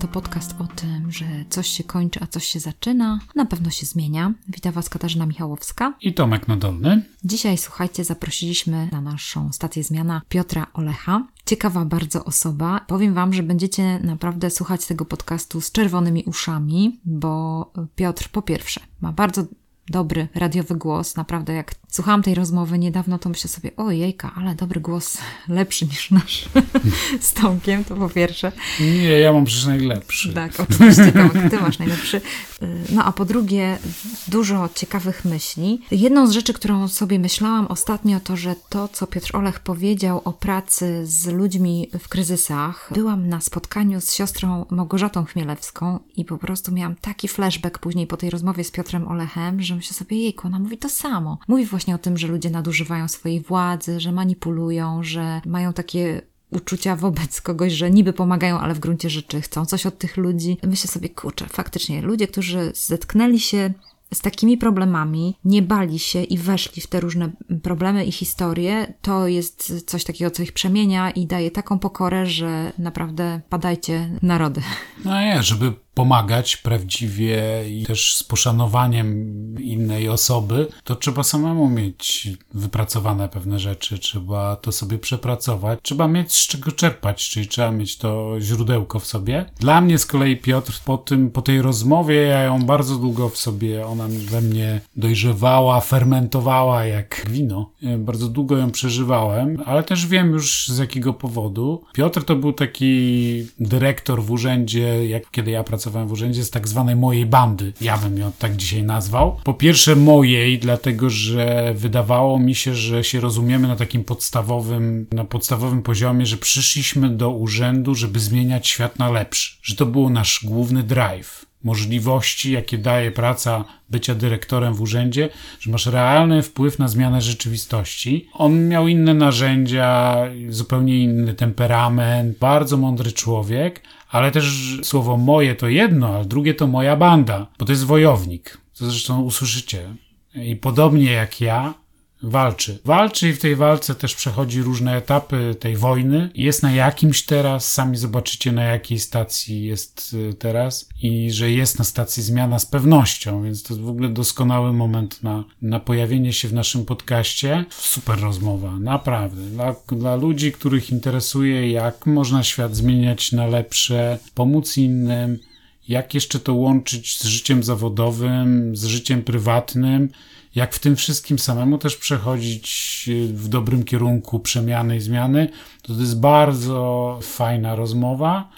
To podcast o tym, że coś się kończy, a coś się zaczyna. Na pewno się zmienia. Witam Was Katarzyna Michałowska. I Tomek Nadolny. Dzisiaj, słuchajcie, zaprosiliśmy na naszą stację zmiana Piotra Olecha. Ciekawa bardzo osoba. Powiem Wam, że będziecie naprawdę słuchać tego podcastu z czerwonymi uszami, bo Piotr po pierwsze ma bardzo dobry radiowy głos. Naprawdę, jak słuchałam tej rozmowy niedawno, to myślę sobie, ojejka, ale dobry głos, lepszy niż nasz z Tomkiem, to po pierwsze. Nie, ja mam przecież najlepszy. Tak, oczywiście, Tomek, ty masz najlepszy. No a po drugie, dużo ciekawych myśli. Jedną z rzeczy, którą sobie myślałam ostatnio, to, że to, co Piotr Olech powiedział o pracy z ludźmi w kryzysach. Byłam na spotkaniu z siostrą Małgorzatą Chmielewską i po prostu miałam taki flashback później po tej rozmowie z Piotrem Olechem, że myślę sobie, jejku, ona mówi to samo. Mówi właśnie o tym, że ludzie nadużywają swojej władzy, że manipulują, że mają takie uczucia wobec kogoś, że niby pomagają, ale w gruncie rzeczy chcą coś od tych ludzi. Myślę sobie, kurczę, faktycznie, ludzie, którzy zetknęli się z takimi problemami, nie bali się i weszli w te różne problemy i historie, to jest coś takiego, co ich przemienia i daje taką pokorę, że naprawdę padajcie narody. No nie, żeby pomagać prawdziwie i też z poszanowaniem innej osoby, to trzeba samemu mieć wypracowane pewne rzeczy, trzeba to sobie przepracować, trzeba mieć z czego czerpać, czyli trzeba mieć to źródełko w sobie. Dla mnie z kolei Piotr po tym, po tej rozmowie, ja ją bardzo długo w sobie, ona we mnie dojrzewała, fermentowała jak wino. Bardzo długo ją przeżywałem, ale też wiem już z jakiego powodu. Piotr to był taki dyrektor w urzędzie, jak kiedy ja pracowałem pracowałem w urzędzie z tak zwanej mojej bandy. Ja bym ją tak dzisiaj nazwał. Po pierwsze mojej, dlatego że wydawało mi się, że się rozumiemy na takim podstawowym, na podstawowym poziomie, że przyszliśmy do urzędu, żeby zmieniać świat na lepszy. Że to był nasz główny drive możliwości, jakie daje praca bycia dyrektorem w urzędzie, że masz realny wpływ na zmianę rzeczywistości. On miał inne narzędzia, zupełnie inny temperament, bardzo mądry człowiek, ale też słowo moje to jedno, a drugie to moja banda, bo to jest wojownik. To zresztą usłyszycie. I podobnie jak ja, walczy. Walczy i w tej walce też przechodzi różne etapy tej wojny. Jest na jakimś teraz, sami zobaczycie na jakiej stacji jest y, teraz i że jest na stacji zmiana z pewnością, więc to jest w ogóle doskonały moment na, na pojawienie się w naszym podcaście. Super rozmowa, naprawdę. Dla, dla ludzi, których interesuje, jak można świat zmieniać na lepsze, pomóc innym, jak jeszcze to łączyć z życiem zawodowym, z życiem prywatnym, jak w tym wszystkim samemu też przechodzić w dobrym kierunku przemiany i zmiany, to to jest bardzo fajna rozmowa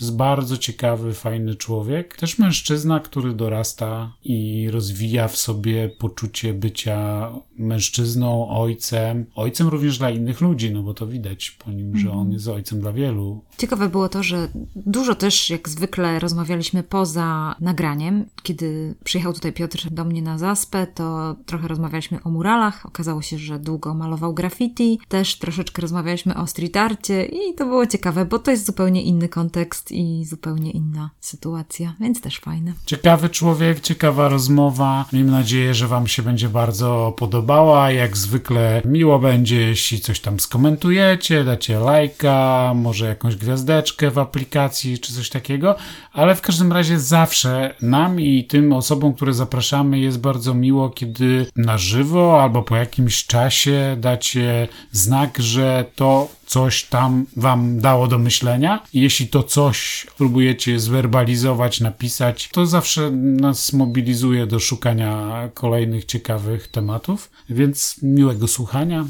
jest bardzo ciekawy, fajny człowiek. Też mężczyzna, który dorasta i rozwija w sobie poczucie bycia mężczyzną, ojcem. Ojcem również dla innych ludzi, no bo to widać po nim, że on mhm. jest ojcem dla wielu. Ciekawe było to, że dużo też, jak zwykle, rozmawialiśmy poza nagraniem. Kiedy przyjechał tutaj Piotr do mnie na zaspę, to trochę rozmawialiśmy o muralach. Okazało się, że długo malował graffiti. Też troszeczkę rozmawialiśmy o street arcie i to było ciekawe, bo to jest zupełnie inny kontekst i zupełnie inna sytuacja, więc też fajne. Ciekawy człowiek, ciekawa rozmowa. Miejmy nadzieję, że Wam się będzie bardzo podobała. Jak zwykle miło będzie, jeśli coś tam skomentujecie, dacie lajka, może jakąś gwiazdeczkę w aplikacji czy coś takiego, ale w każdym razie zawsze nam i tym osobom, które zapraszamy, jest bardzo miło, kiedy na żywo albo po jakimś czasie dacie znak, że to coś tam wam dało do myślenia. Jeśli to coś próbujecie zwerbalizować, napisać, to zawsze nas mobilizuje do szukania kolejnych ciekawych tematów. Więc miłego słuchania.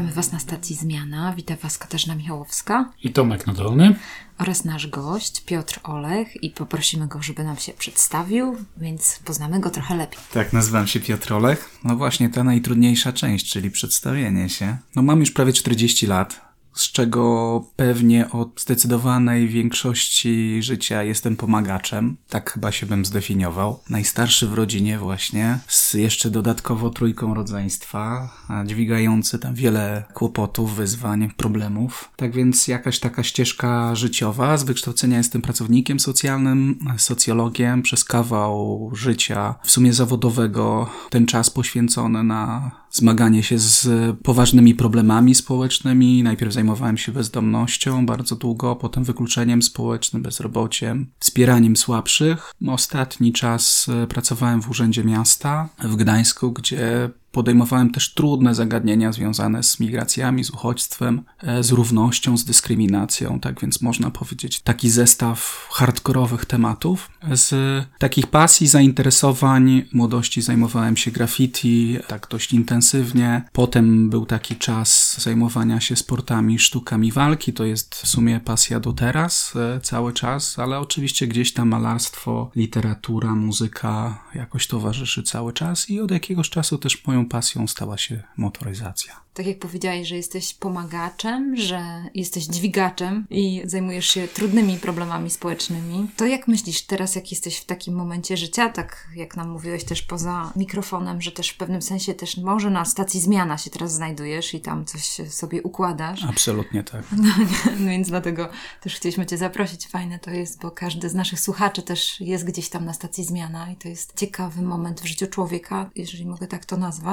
Witamy Was na stacji Zmiana. Witam Was Katarzyna Michałowska i Tomek Nadolny oraz nasz gość Piotr Olech i poprosimy go, żeby nam się przedstawił, więc poznamy go trochę lepiej. Tak, nazywam się Piotr Olech. No właśnie ta najtrudniejsza część, czyli przedstawienie się. No mam już prawie 40 lat, z czego pewnie od zdecydowanej większości życia jestem pomagaczem. Tak chyba się bym zdefiniował. Najstarszy w rodzinie właśnie, z jeszcze dodatkowo trójką rodzeństwa, dźwigający tam wiele kłopotów, wyzwań, problemów. Tak więc jakaś taka ścieżka życiowa. Z wykształcenia jestem pracownikiem socjalnym, socjologiem. Przez kawał życia, w sumie zawodowego, ten czas poświęcony na zmaganie się z poważnymi problemami społecznymi. Najpierw zajmowałem się bezdomnością bardzo długo, potem wykluczeniem społecznym, bezrobociem, wspieraniem słabszych. Ostatni czas e, pracowałem w Urzędzie Miasta w Gdańsku, gdzie Podejmowałem też trudne zagadnienia związane z migracjami, z uchodźstwem, e, z równością, z dyskryminacją, tak więc można powiedzieć taki zestaw hardkorowych tematów. Z takich pasji, zainteresowań młodości zajmowałem się graffiti tak dość intensywnie. Potem był taki czas zajmowania się sportami, sztukami walki. To jest w sumie pasja do teraz, e, cały czas, ale oczywiście gdzieś tam malarstwo, literatura, muzyka jakoś towarzyszy cały czas i od jakiegoś czasu też moją moją pasją stała się motoryzacja. Tak jak powiedziałeś, że jesteś pomagaczem, że jesteś dźwigaczem i zajmujesz się trudnymi problemami społecznymi, to jak myślisz teraz, jak jesteś w takim momencie życia, tak jak nam mówiłeś też poza mikrofonem, że też w pewnym sensie też może na stacji zmiana się teraz znajdujesz i tam coś sobie układasz? Absolutnie tak. No, no więc dlatego też chcieliśmy Cię zaprosić. Fajne to jest, bo każdy z naszych słuchaczy też jest gdzieś tam na stacji zmiana i to jest ciekawy moment w życiu człowieka, jeżeli mogę tak to nazwać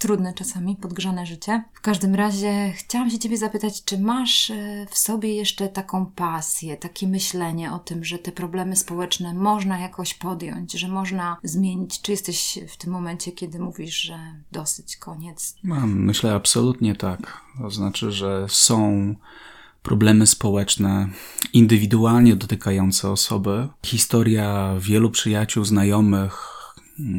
trudne czasami, podgrzane życie. W każdym razie chciałam się Ciebie zapytać, czy masz e, w sobie jeszcze taką pasję, takie myślenie o tym, że te problemy społeczne można jakoś podjąć, że można zmienić? Czy jesteś w tym momencie, kiedy mówisz, że dosyć, koniec? Mam, myślę absolutnie tak. To znaczy, że są problemy społeczne indywidualnie dotykające osoby. Historia wielu przyjaciół, znajomych,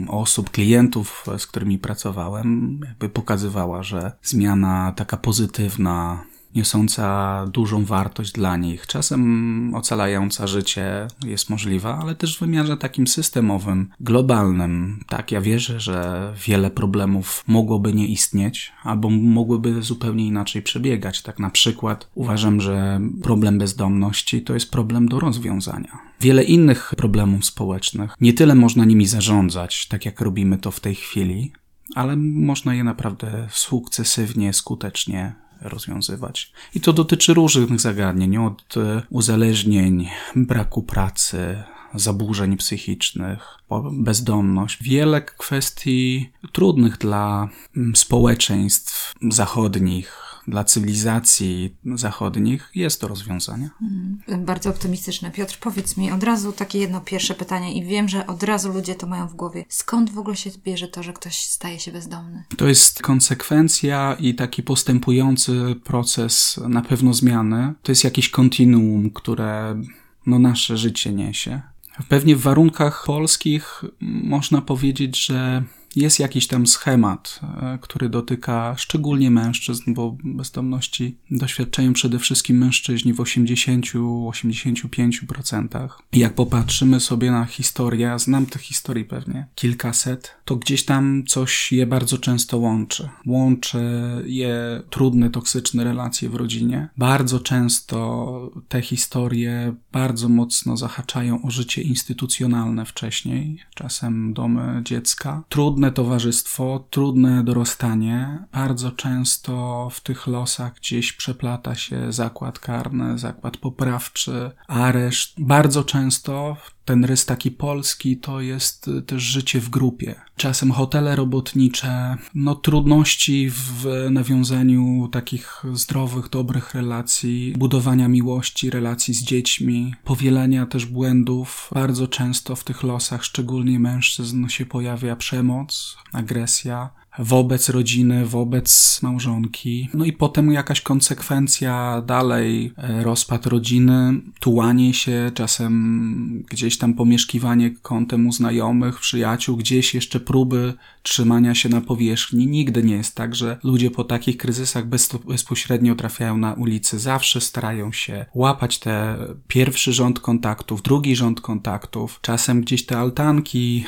osób, klientów, z którymi pracowałem, jakby pokazywała, że zmiana taka pozytywna, niosąca dużą wartość dla nich, czasem ocalająca życie jest możliwa, ale też w wymiarze takim systemowym, globalnym. Tak, ja wierzę, że wiele problemów mogłoby nie istnieć, albo mogłyby zupełnie inaczej przebiegać. Tak na przykład uważam, że problem bezdomności to jest problem do rozwiązania. Wiele innych problemów społecznych, nie tyle można nimi zarządzać, tak jak robimy to w tej chwili, ale można je naprawdę sukcesywnie, skutecznie rozwiązywać. I to dotyczy różnych zagadnień, od e, uzależnień, braku pracy, zaburzeń psychicznych, bezdomność. Wiele kwestii trudnych dla mm, społeczeństw zachodnich, dla cywilizacji zachodnich jest to rozwiązanie. Mm, bardzo optymistyczne. Piotr, powiedz mi od razu takie jedno pierwsze pytanie i wiem, że od razu ludzie to mają w głowie. Skąd w ogóle się bierze to, że ktoś staje się bezdomny? To jest konsekwencja i taki postępujący proces na pewno zmiany. To jest jakieś kontinuum, które no, nasze życie niesie. Pewnie w warunkach polskich można powiedzieć, że jest jakiś tam schemat, e, który dotyka szczególnie mężczyzn, bo bezdomności doświadczają przede wszystkim mężczyźni w 80-85%. I jak popatrzymy sobie na historię, znam tych historii pewnie kilkaset, to gdzieś tam coś je bardzo często łączy. Łączy je trudne, toksyczne relacje w rodzinie. Bardzo często te historie bardzo mocno zahaczają o życie instytucjonalne wcześniej, czasem domy dziecka. Trudne trudne towarzystwo, trudne dorastanie. Bardzo często w tych losach gdzieś przeplata się zakład karny, zakład poprawczy, areszt. Bardzo często ten rys taki polski to jest też życie w grupie. Czasem hotele robotnicze, no trudności w nawiązaniu takich zdrowych, dobrych relacji, budowania miłości, relacji z dziećmi, powielenia też błędów. Bardzo często w tych losach, szczególnie mężczyzn, się pojawia przemoc, agresja wobec rodziny, wobec małżonki. No i potem jakaś konsekwencja dalej, e, rozpad rodziny, tułanie się, czasem gdzieś tam pomieszkiwanie kątem u znajomych, przyjaciół, gdzieś jeszcze próby trzymania się na powierzchni. Nigdy nie jest tak, że ludzie po takich kryzysach bezpośrednio trafiają na ulicy. Zawsze starają się łapać te pierwszy rząd kontaktów, drugi rząd kontaktów. Czasem gdzieś te altanki,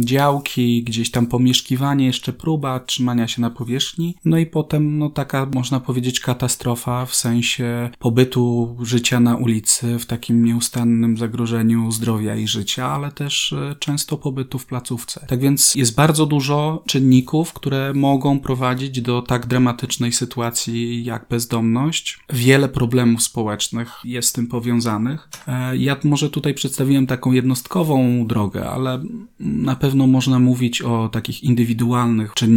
działki, gdzieś tam pomieszkiwanie, jeszcze próba trzymania się na powierzchni. No i potem, no taka, można powiedzieć, katastrofa w sensie pobytu życia na ulicy w takim nieustannym zagrożeniu zdrowia i życia, ale też e, często pobytu w placówce. Tak więc jest bardzo dużo czynników, które mogą prowadzić do tak dramatycznej sytuacji jak bezdomność. Wiele problemów społecznych jest z tym powiązanych. E, ja może tutaj przedstawiłem taką jednostkową drogę, ale na pewno można mówić o takich indywidualnych czynnikach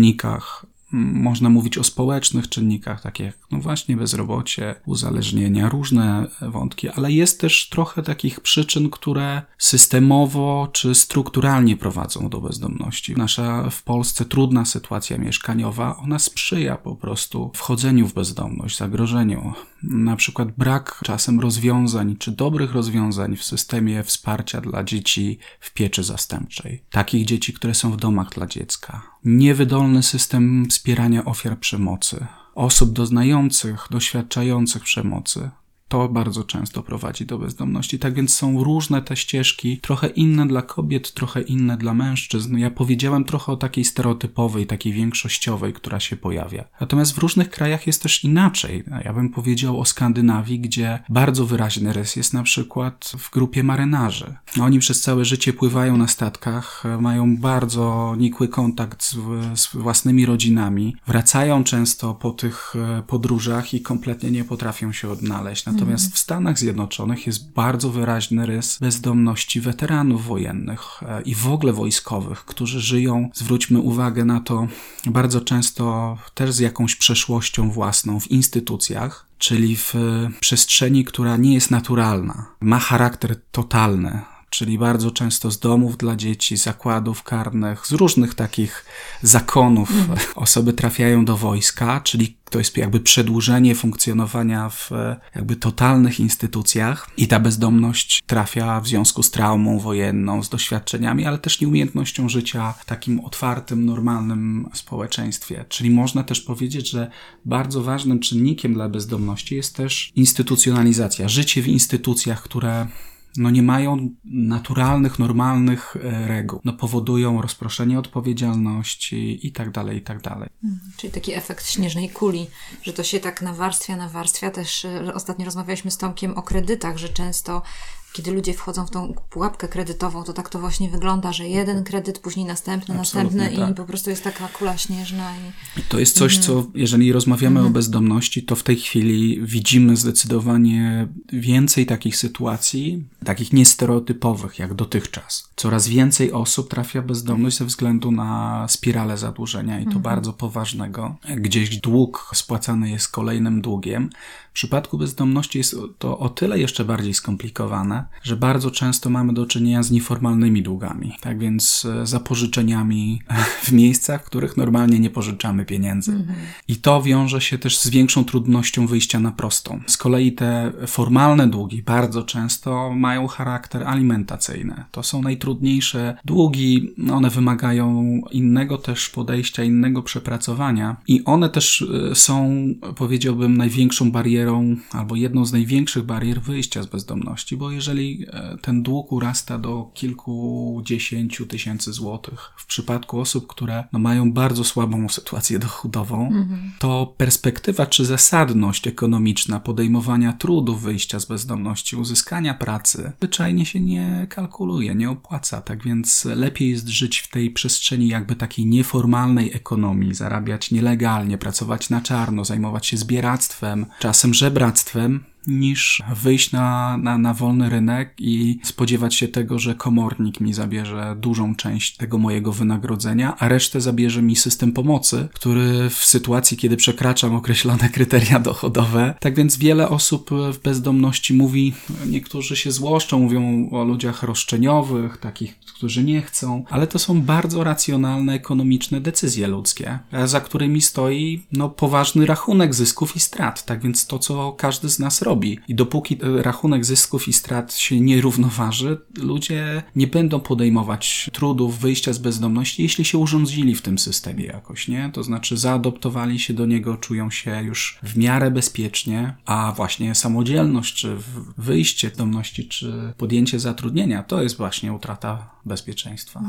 można mówić o społecznych czynnikach, takich jak no właśnie bezrobocie, uzależnienia, różne wątki, ale jest też trochę takich przyczyn, które systemowo czy strukturalnie prowadzą do bezdomności. Nasza w Polsce trudna sytuacja mieszkaniowa, ona sprzyja po prostu wchodzeniu w bezdomność, zagrożeniu. Na przykład brak czasem rozwiązań czy dobrych rozwiązań w systemie wsparcia dla dzieci w pieczy zastępczej. Takich dzieci, które są w domach dla dziecka. Niewydolny system wspierania ofiar przemocy, osób doznających, doświadczających przemocy, to bardzo często prowadzi do bezdomności. Tak więc są różne te ścieżki, trochę inne dla kobiet, trochę inne dla mężczyzn. Ja powiedziałem trochę o takiej stereotypowej, takiej większościowej, która się pojawia. Natomiast w różnych krajach jest też inaczej. Ja bym powiedział o Skandynawii, gdzie bardzo wyraźny rys jest na przykład w grupie marynarzy. Oni przez całe życie pływają na statkach, mają bardzo nikły kontakt z, z własnymi rodzinami, wracają często po tych e, podróżach i kompletnie nie potrafią się odnaleźć. Natomiast w Stanach Zjednoczonych jest bardzo wyraźny rys bezdomności weteranów wojennych e, i w ogóle wojskowych, którzy żyją, zwróćmy uwagę na to, bardzo często też z jakąś przeszłością własną w instytucjach, czyli w przestrzeni, która nie jest naturalna, ma charakter totalny czyli bardzo często z domów dla dzieci, zakładów karnych, z różnych takich zakonów mm. osoby trafiają do wojska, czyli to jest jakby przedłużenie funkcjonowania w jakby totalnych instytucjach i ta bezdomność trafia w związku z traumą wojenną, z doświadczeniami, ale też nieumiejętnością życia w takim otwartym, normalnym społeczeństwie. Czyli można też powiedzieć, że bardzo ważnym czynnikiem dla bezdomności jest też instytucjonalizacja, życie w instytucjach, które no nie mają naturalnych, normalnych e, reguł. No powodują rozproszenie odpowiedzialności i tak dalej, i tak dalej. Hmm, czyli taki efekt śnieżnej kuli, że to się tak nawarstwia, nawarstwia. Też e, ostatnio rozmawialiśmy z Tomkiem o kredytach, że często kiedy ludzie wchodzą w tą pułapkę kredytową, to tak to właśnie wygląda, że jeden kredyt, później następny, Absolutnie następny tak. i po prostu jest taka kula śnieżna. I... To jest coś, co jeżeli rozmawiamy o bezdomności, to w tej chwili widzimy zdecydowanie więcej takich sytuacji, takich niestereotypowych jak dotychczas. Coraz więcej osób trafia bezdomność ze względu na spiralę zadłużenia i to bardzo poważnego. Gdzieś dług spłacany jest kolejnym długiem, w przypadku bezdomności jest to o tyle jeszcze bardziej skomplikowane, że bardzo często mamy do czynienia z nieformalnymi długami, tak więc e, zapożyczeniami w miejscach, w których normalnie nie pożyczamy pieniędzy. Mhm. I to wiąże się też z większą trudnością wyjścia na prostą. Z kolei te formalne długi bardzo często mają charakter alimentacyjny. To są najtrudniejsze długi, one wymagają innego też podejścia, innego przepracowania i one też e, są, powiedziałbym, największą barierą barierą albo jedną z największych barier wyjścia z bezdomności, bo jeżeli e, ten dług urasta do kilkudziesięciu tysięcy złotych w przypadku osób, które no, mają bardzo słabą sytuację dochodową, mhm. to perspektywa czy zasadność ekonomiczna podejmowania trudów wyjścia z bezdomności, uzyskania pracy, zwyczajnie się nie kalkuluje, nie opłaca. Tak więc lepiej jest żyć w tej przestrzeni jakby takiej nieformalnej ekonomii, zarabiać nielegalnie, pracować na czarno, zajmować się zbieractwem, czasem żebractwem, niż wyjść na, na, na wolny rynek i spodziewać się tego, że komornik mi zabierze dużą część tego mojego wynagrodzenia, a resztę zabierze mi system pomocy, który w sytuacji, kiedy przekraczam określone kryteria dochodowe. Tak więc wiele osób w bezdomności mówi, niektórzy się złoszczą, mówią o ludziach roszczeniowych, takich, którzy nie chcą, ale to są bardzo racjonalne, ekonomiczne decyzje ludzkie, za którymi stoi no, poważny rachunek zysków i strat. Tak więc to, co każdy z nas robi, I dopóki e, rachunek zysków i strat się nie równoważy, ludzie nie będą podejmować trudów wyjścia z bezdomności, jeśli się urządzili w tym systemie jakoś, nie? To znaczy zaadoptowali się do niego, czują się już w miarę bezpiecznie, a właśnie samodzielność, czy wyjście z bezdomności, czy podjęcie zatrudnienia, to jest właśnie utrata bezpieczeństwa.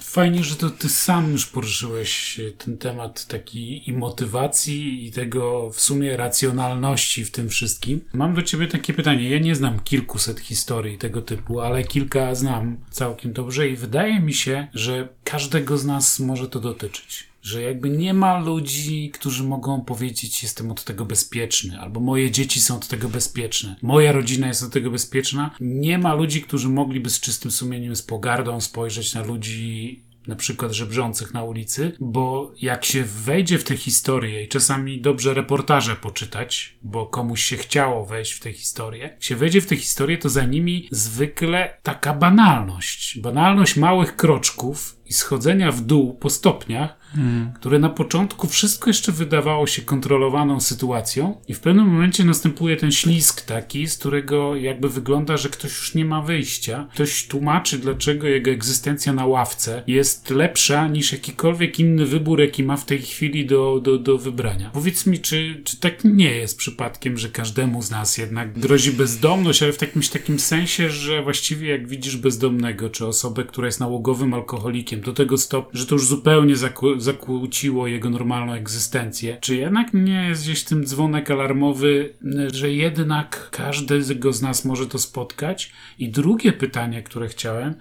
Fajnie, że to ty sam już poruszyłeś ten temat takiej i motywacji i tego w sumie racjonalności w tym wszystkim. Mam do ciebie takie pytanie. Ja nie znam kilkuset historii tego typu, ale kilka znam całkiem dobrze i wydaje mi się, że każdego z nas może to dotyczyć że jakby nie ma ludzi, którzy mogą powiedzieć, jestem od tego bezpieczny, albo moje dzieci są od tego bezpieczne, moja rodzina jest od tego bezpieczna. Nie ma ludzi, którzy mogliby z czystym sumieniem, z pogardą spojrzeć na ludzi na przykład żebrzących na ulicy, bo jak się wejdzie w tę historię i czasami dobrze reportaże poczytać, bo komuś się chciało wejść w tę historię, jak się wejdzie w tę historię, to za nimi zwykle taka banalność, banalność małych kroczków i schodzenia w dół po stopniach, hmm. które na początku wszystko jeszcze wydawało się kontrolowaną sytuacją i w pewnym momencie następuje ten ślisk taki, z którego jakby wygląda, że ktoś już nie ma wyjścia. Ktoś tłumaczy, dlaczego jego egzystencja na ławce jest lepsza niż jakikolwiek inny wybór, jaki ma w tej chwili do, do, do wybrania. Powiedz mi, czy, czy tak nie jest przypadkiem, że każdemu z nas jednak grozi bezdomność, ale w jakimś takim sensie, że właściwie jak widzisz bezdomnego, czy osobę, która jest nałogowym alkoholikiem, do tego stopnia, że to już zupełnie zakłóciło jego normalną egzystencję. Czy jednak nie jest gdzieś tym dzwonek alarmowy, że jednak każdego z nas może to spotkać? I drugie pytanie, które chciałem,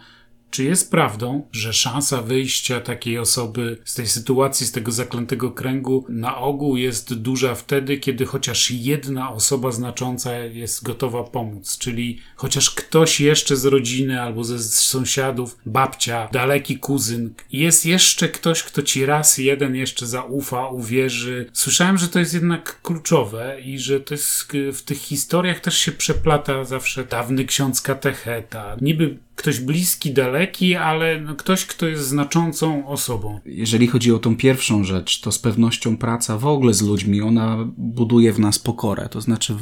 czy jest prawdą, że szansa wyjścia takiej osoby z tej sytuacji, z tego zaklętego kręgu, na ogół jest duża wtedy, kiedy chociaż jedna osoba znacząca jest gotowa pomóc? Czyli chociaż ktoś jeszcze z rodziny albo ze sąsiadów, babcia, daleki kuzyn, jest jeszcze ktoś, kto ci raz jeden jeszcze zaufa, uwierzy. Słyszałem, że to jest jednak kluczowe i że to jest w tych historiach też się przeplata zawsze dawny ksiądz katecheta. Niby ktoś bliski, daleki, ale ktoś, kto jest znaczącą osobą. Jeżeli chodzi o tą pierwszą rzecz, to z pewnością praca w ogóle z ludźmi, ona buduje w nas pokorę. To znaczy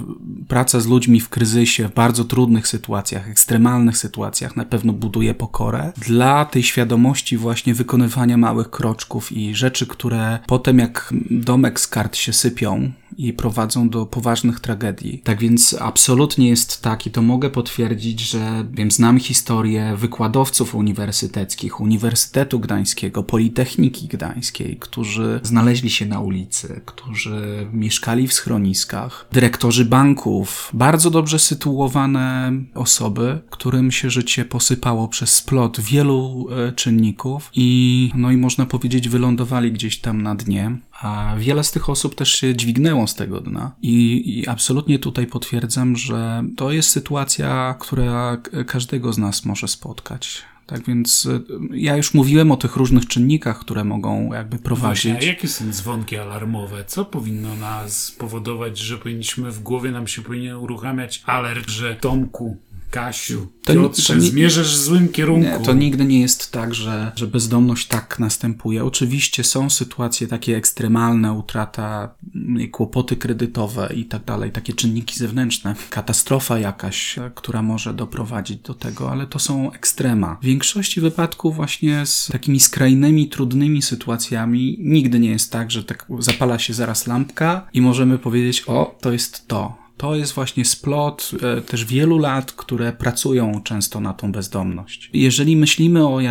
praca z ludźmi w kryzysie, w bardzo trudnych sytuacjach, ekstremalnych sytuacjach na pewno buduje pokorę. Dla tej świadomości właśnie wykonywania małych kroczków i rzeczy, które potem jak domek z kart się sypią, i prowadzą do poważnych tragedii. Tak więc absolutnie jest tak i to mogę potwierdzić, że wiem, znam historię wykładowców uniwersyteckich, Uniwersytetu Gdańskiego, Politechniki Gdańskiej, którzy znaleźli się na ulicy, którzy mieszkali w schroniskach, dyrektorzy banków, bardzo dobrze sytuowane osoby, którym się życie posypało przez splot wielu e, czynników i no i można powiedzieć wylądowali gdzieś tam na dnie. A wiele z tych osób też się dźwignęło z tego dna. I, I, absolutnie tutaj potwierdzam, że to jest sytuacja, która każdego z nas może spotkać. Tak więc y, ja już mówiłem o tych różnych czynnikach, które mogą jakby prowadzić. Właśnie, a jakie są dzwonki alarmowe? Co powinno nas powodować, że powinniśmy w głowie nam się powinien uruchamiać alert, że Tomku, Kasiu, to, Piotrze, to, zmierzasz w złym kierunku. Nie, to nigdy nie jest tak, że, że bezdomność tak następuje. Oczywiście są sytuacje takie ekstremalne, utrata, mm, kłopoty kredytowe i tak dalej, takie czynniki zewnętrzne, katastrofa jakaś, która może doprowadzić do tego, ale to są ekstrema. W większości wypadków właśnie z takimi skrajnymi, trudnymi sytuacjami nigdy nie jest tak, że tak zapala się zaraz lampka i możemy powiedzieć, o, to jest to to jest właśnie splot e, też wielu lat, które pracują często na tą bezdomność. Jeżeli myślimy o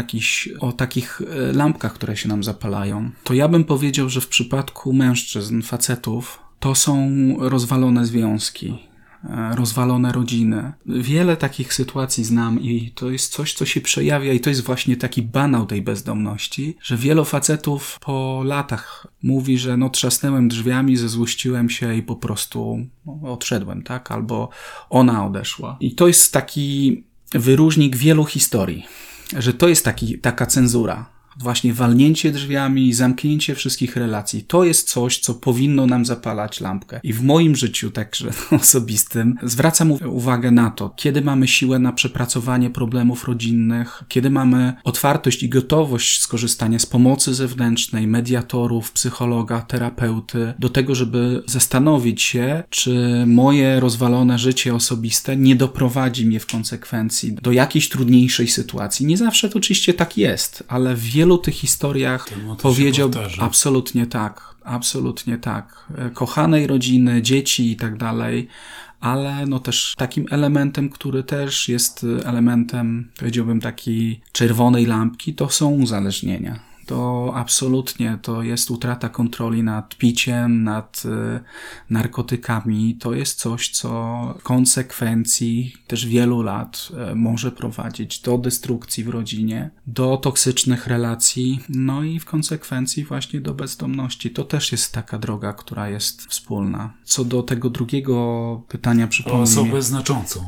o takich e, lampkach, które się nam zapalają, to ja bym powiedział, że w przypadku mężczyzn, facetów, to są rozwalone związki, rozwalone rodziny. Wiele takich sytuacji znam i to jest coś, co się przejawia i to jest właśnie taki banał tej bezdomności, że wielu facetów po latach mówi, że no trzasnęłem drzwiami, zezłościłem się i po prostu odszedłem, tak? Albo ona odeszła. I to jest taki wyróżnik wielu historii, że to jest taki, taka cenzura Właśnie walnięcie drzwiami, zamknięcie wszystkich relacji. To jest coś, co powinno nam zapalać lampkę. I w moim życiu, także osobistym, zwracam uwagę na to, kiedy mamy siłę na przepracowanie problemów rodzinnych, kiedy mamy otwartość i gotowość skorzystania z pomocy zewnętrznej, mediatorów, psychologa, terapeuty, do tego, żeby zastanowić się, czy moje rozwalone życie osobiste nie doprowadzi mnie w konsekwencji do jakiejś trudniejszej sytuacji. Nie zawsze to oczywiście tak jest, ale w wielu tych historiach powiedział absolutnie tak, absolutnie tak. Kochanej rodziny, dzieci i tak dalej ale no też takim elementem, który też jest elementem, powiedziałbym, takiej czerwonej lampki, to są uzależnienia to absolutnie to jest utrata kontroli nad piciem, nad y, narkotykami. To jest coś, co w konsekwencji też wielu lat y, może prowadzić do destrukcji w rodzinie, do toksycznych relacji, no i w konsekwencji właśnie do bezdomności. To też jest taka droga, która jest wspólna. Co do tego drugiego pytania, przypomnę. Osobę znaczącą.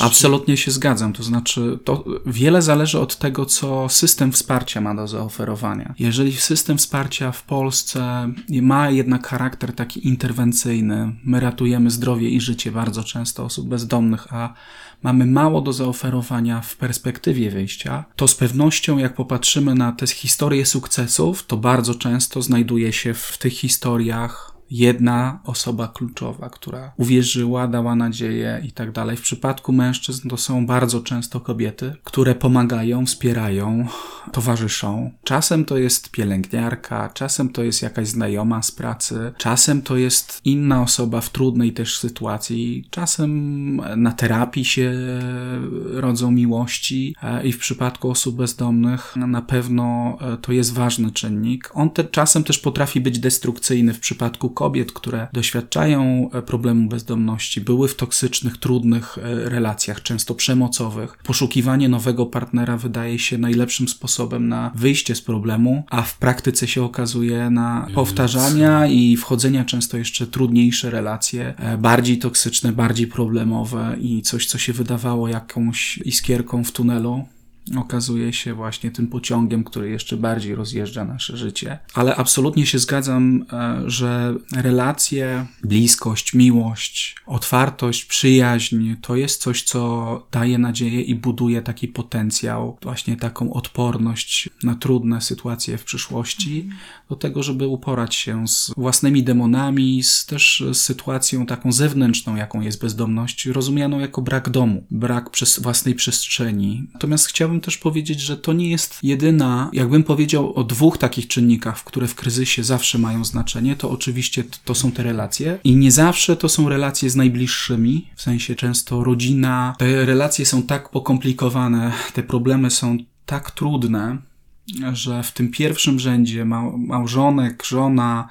Absolutnie się zgadzam. To znaczy, to wiele zależy od tego, co system wsparcia ma do zaoferowania. Jeżeli system wsparcia w Polsce ma jednak charakter taki interwencyjny, my ratujemy zdrowie i życie bardzo często osób bezdomnych, a mamy mało do zaoferowania w perspektywie wyjścia, to z pewnością, jak popatrzymy na te historie sukcesów, to bardzo często znajduje się w tych historiach jedna osoba kluczowa, która uwierzyła, dała nadzieję i tak dalej. W przypadku mężczyzn to są bardzo często kobiety, które pomagają, wspierają, towarzyszą. Czasem to jest pielęgniarka, czasem to jest jakaś znajoma z pracy, czasem to jest inna osoba w trudnej też sytuacji, czasem na terapii się rodzą miłości e, i w przypadku osób bezdomnych na pewno e, to jest ważny czynnik. On te, czasem też potrafi być destrukcyjny w przypadku kobiet, które doświadczają e, problemu bezdomności, były w toksycznych, trudnych e, relacjach, często przemocowych. Poszukiwanie nowego partnera wydaje się najlepszym sposobem na wyjście z problemu, a w praktyce się okazuje na powtarzania i wchodzenia często jeszcze trudniejsze relacje, e, bardziej toksyczne, bardziej problemowe i coś, co się wydawało jakąś iskierką w tunelu, okazuje się właśnie tym pociągiem, który jeszcze bardziej rozjeżdża nasze życie. Ale absolutnie się zgadzam, e, że relacje, bliskość, miłość, otwartość, przyjaźń to jest coś, co daje nadzieję i buduje taki potencjał, właśnie taką odporność na trudne sytuacje w przyszłości, do tego, żeby uporać się z własnymi demonami, z też sytuacją taką zewnętrzną, jaką jest bezdomność, rozumianą jako brak domu, brak przez własnej przestrzeni. Natomiast chciałbym chciałbym też powiedzieć, że to nie jest jedyna, jakbym powiedział o dwóch takich czynnikach, które w kryzysie zawsze mają znaczenie, to oczywiście to są te relacje i nie zawsze to są relacje z najbliższymi, w sensie często rodzina. Te relacje są tak pokomplikowane, te problemy są tak trudne, że w tym pierwszym rzędzie małżonek, żona,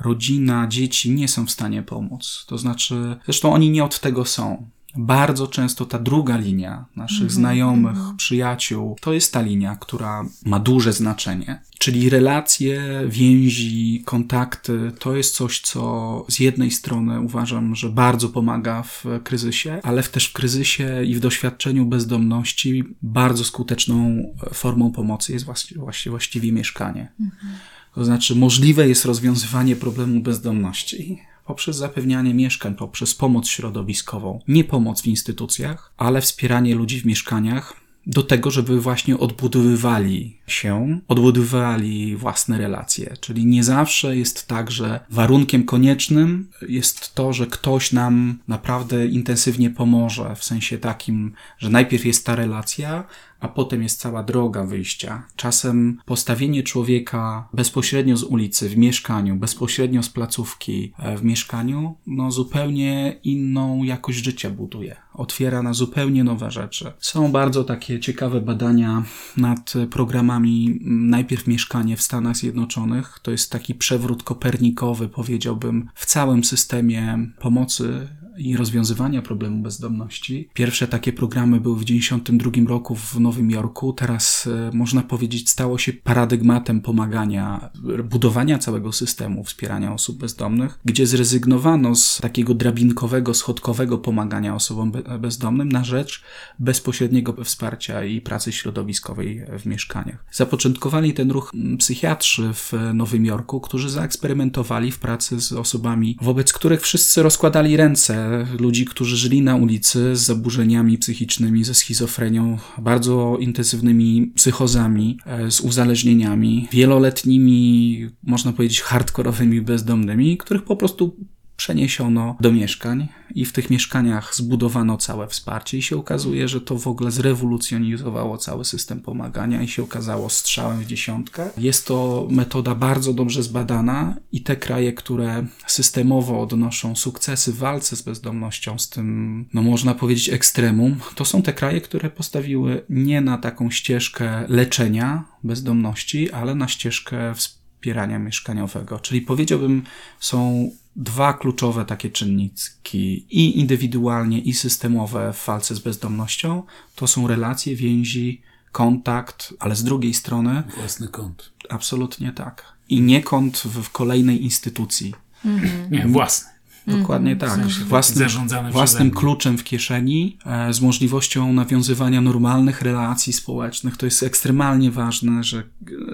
rodzina, dzieci nie są w stanie pomóc. To znaczy, zresztą oni nie od tego są bardzo często ta druga linia naszych mm -hmm. znajomych, -hmm. przyjaciół, to jest ta linia, która ma duże znaczenie. Czyli relacje, więzi, kontakty to jest coś, co z jednej strony uważam, że bardzo pomaga w kryzysie, ale też w kryzysie i w doświadczeniu bezdomności bardzo skuteczną formą pomocy jest właściwie, właściwie mieszkanie. Mm -hmm. To znaczy, możliwe jest rozwiązywanie problemu bezdomności poprzez zapewnianie mieszkań, poprzez pomoc środowiskową. Nie pomoc w instytucjach, ale wspieranie ludzi w mieszkaniach do tego, żeby właśnie odbudowywali się, odbudowywali własne relacje. Czyli nie zawsze jest tak, że warunkiem koniecznym jest to, że ktoś nam naprawdę intensywnie pomoże, w sensie takim, że najpierw jest ta relacja, a potem jest cała droga wyjścia. Czasem postawienie człowieka bezpośrednio z ulicy w mieszkaniu, bezpośrednio z placówki e, w mieszkaniu, no zupełnie inną jakość życia buduje. Otwiera na zupełnie nowe rzeczy. Są bardzo takie ciekawe badania nad programami najpierw mieszkanie w Stanach Zjednoczonych. To jest taki przewrót kopernikowy, powiedziałbym, w całym systemie pomocy i rozwiązywania problemu bezdomności. Pierwsze takie programy były w 1992 roku w Nowym Jorku. Teraz e, można powiedzieć stało się paradygmatem pomagania, budowania całego systemu wspierania osób bezdomnych, gdzie zrezygnowano z takiego drabinkowego, schodkowego pomagania osobom bezdomnym na rzecz bezpośredniego wsparcia i pracy środowiskowej w mieszkaniach. Zapoczątkowali ten ruch psychiatrzy w Nowym Jorku, którzy zaeksperymentowali w pracy z osobami, wobec których wszyscy rozkładali ręce, ludzi, którzy żyli na ulicy z zaburzeniami psychicznymi, ze schizofrenią, bardzo intensywnymi psychozami, e, z uzależnieniami, wieloletnimi, można powiedzieć, hardkorowymi bezdomnymi, których po prostu przeniesiono do mieszkań i w tych mieszkaniach zbudowano całe wsparcie i się okazuje, że to w ogóle zrewolucjonizowało cały system pomagania i się okazało strzałem w dziesiątkę. Jest to metoda bardzo dobrze zbadana i te kraje, które systemowo odnoszą sukcesy w walce z bezdomnością, z tym, no można powiedzieć, ekstremum, to są te kraje, które postawiły nie na taką ścieżkę leczenia bezdomności, ale na ścieżkę wspierania mieszkaniowego. Czyli powiedziałbym, są dwa kluczowe takie czynniki, i indywidualnie, i systemowe w walce z bezdomnością, to są relacje, więzi, kontakt, ale z drugiej strony. Własny kąt. Absolutnie tak. I nie kąt w kolejnej instytucji. Mhm. Nie, własny. Dokładnie mm, tak. Własnym, własnym kluczem w kieszeni, e, z możliwością nawiązywania normalnych relacji społecznych. To jest ekstremalnie ważne, że,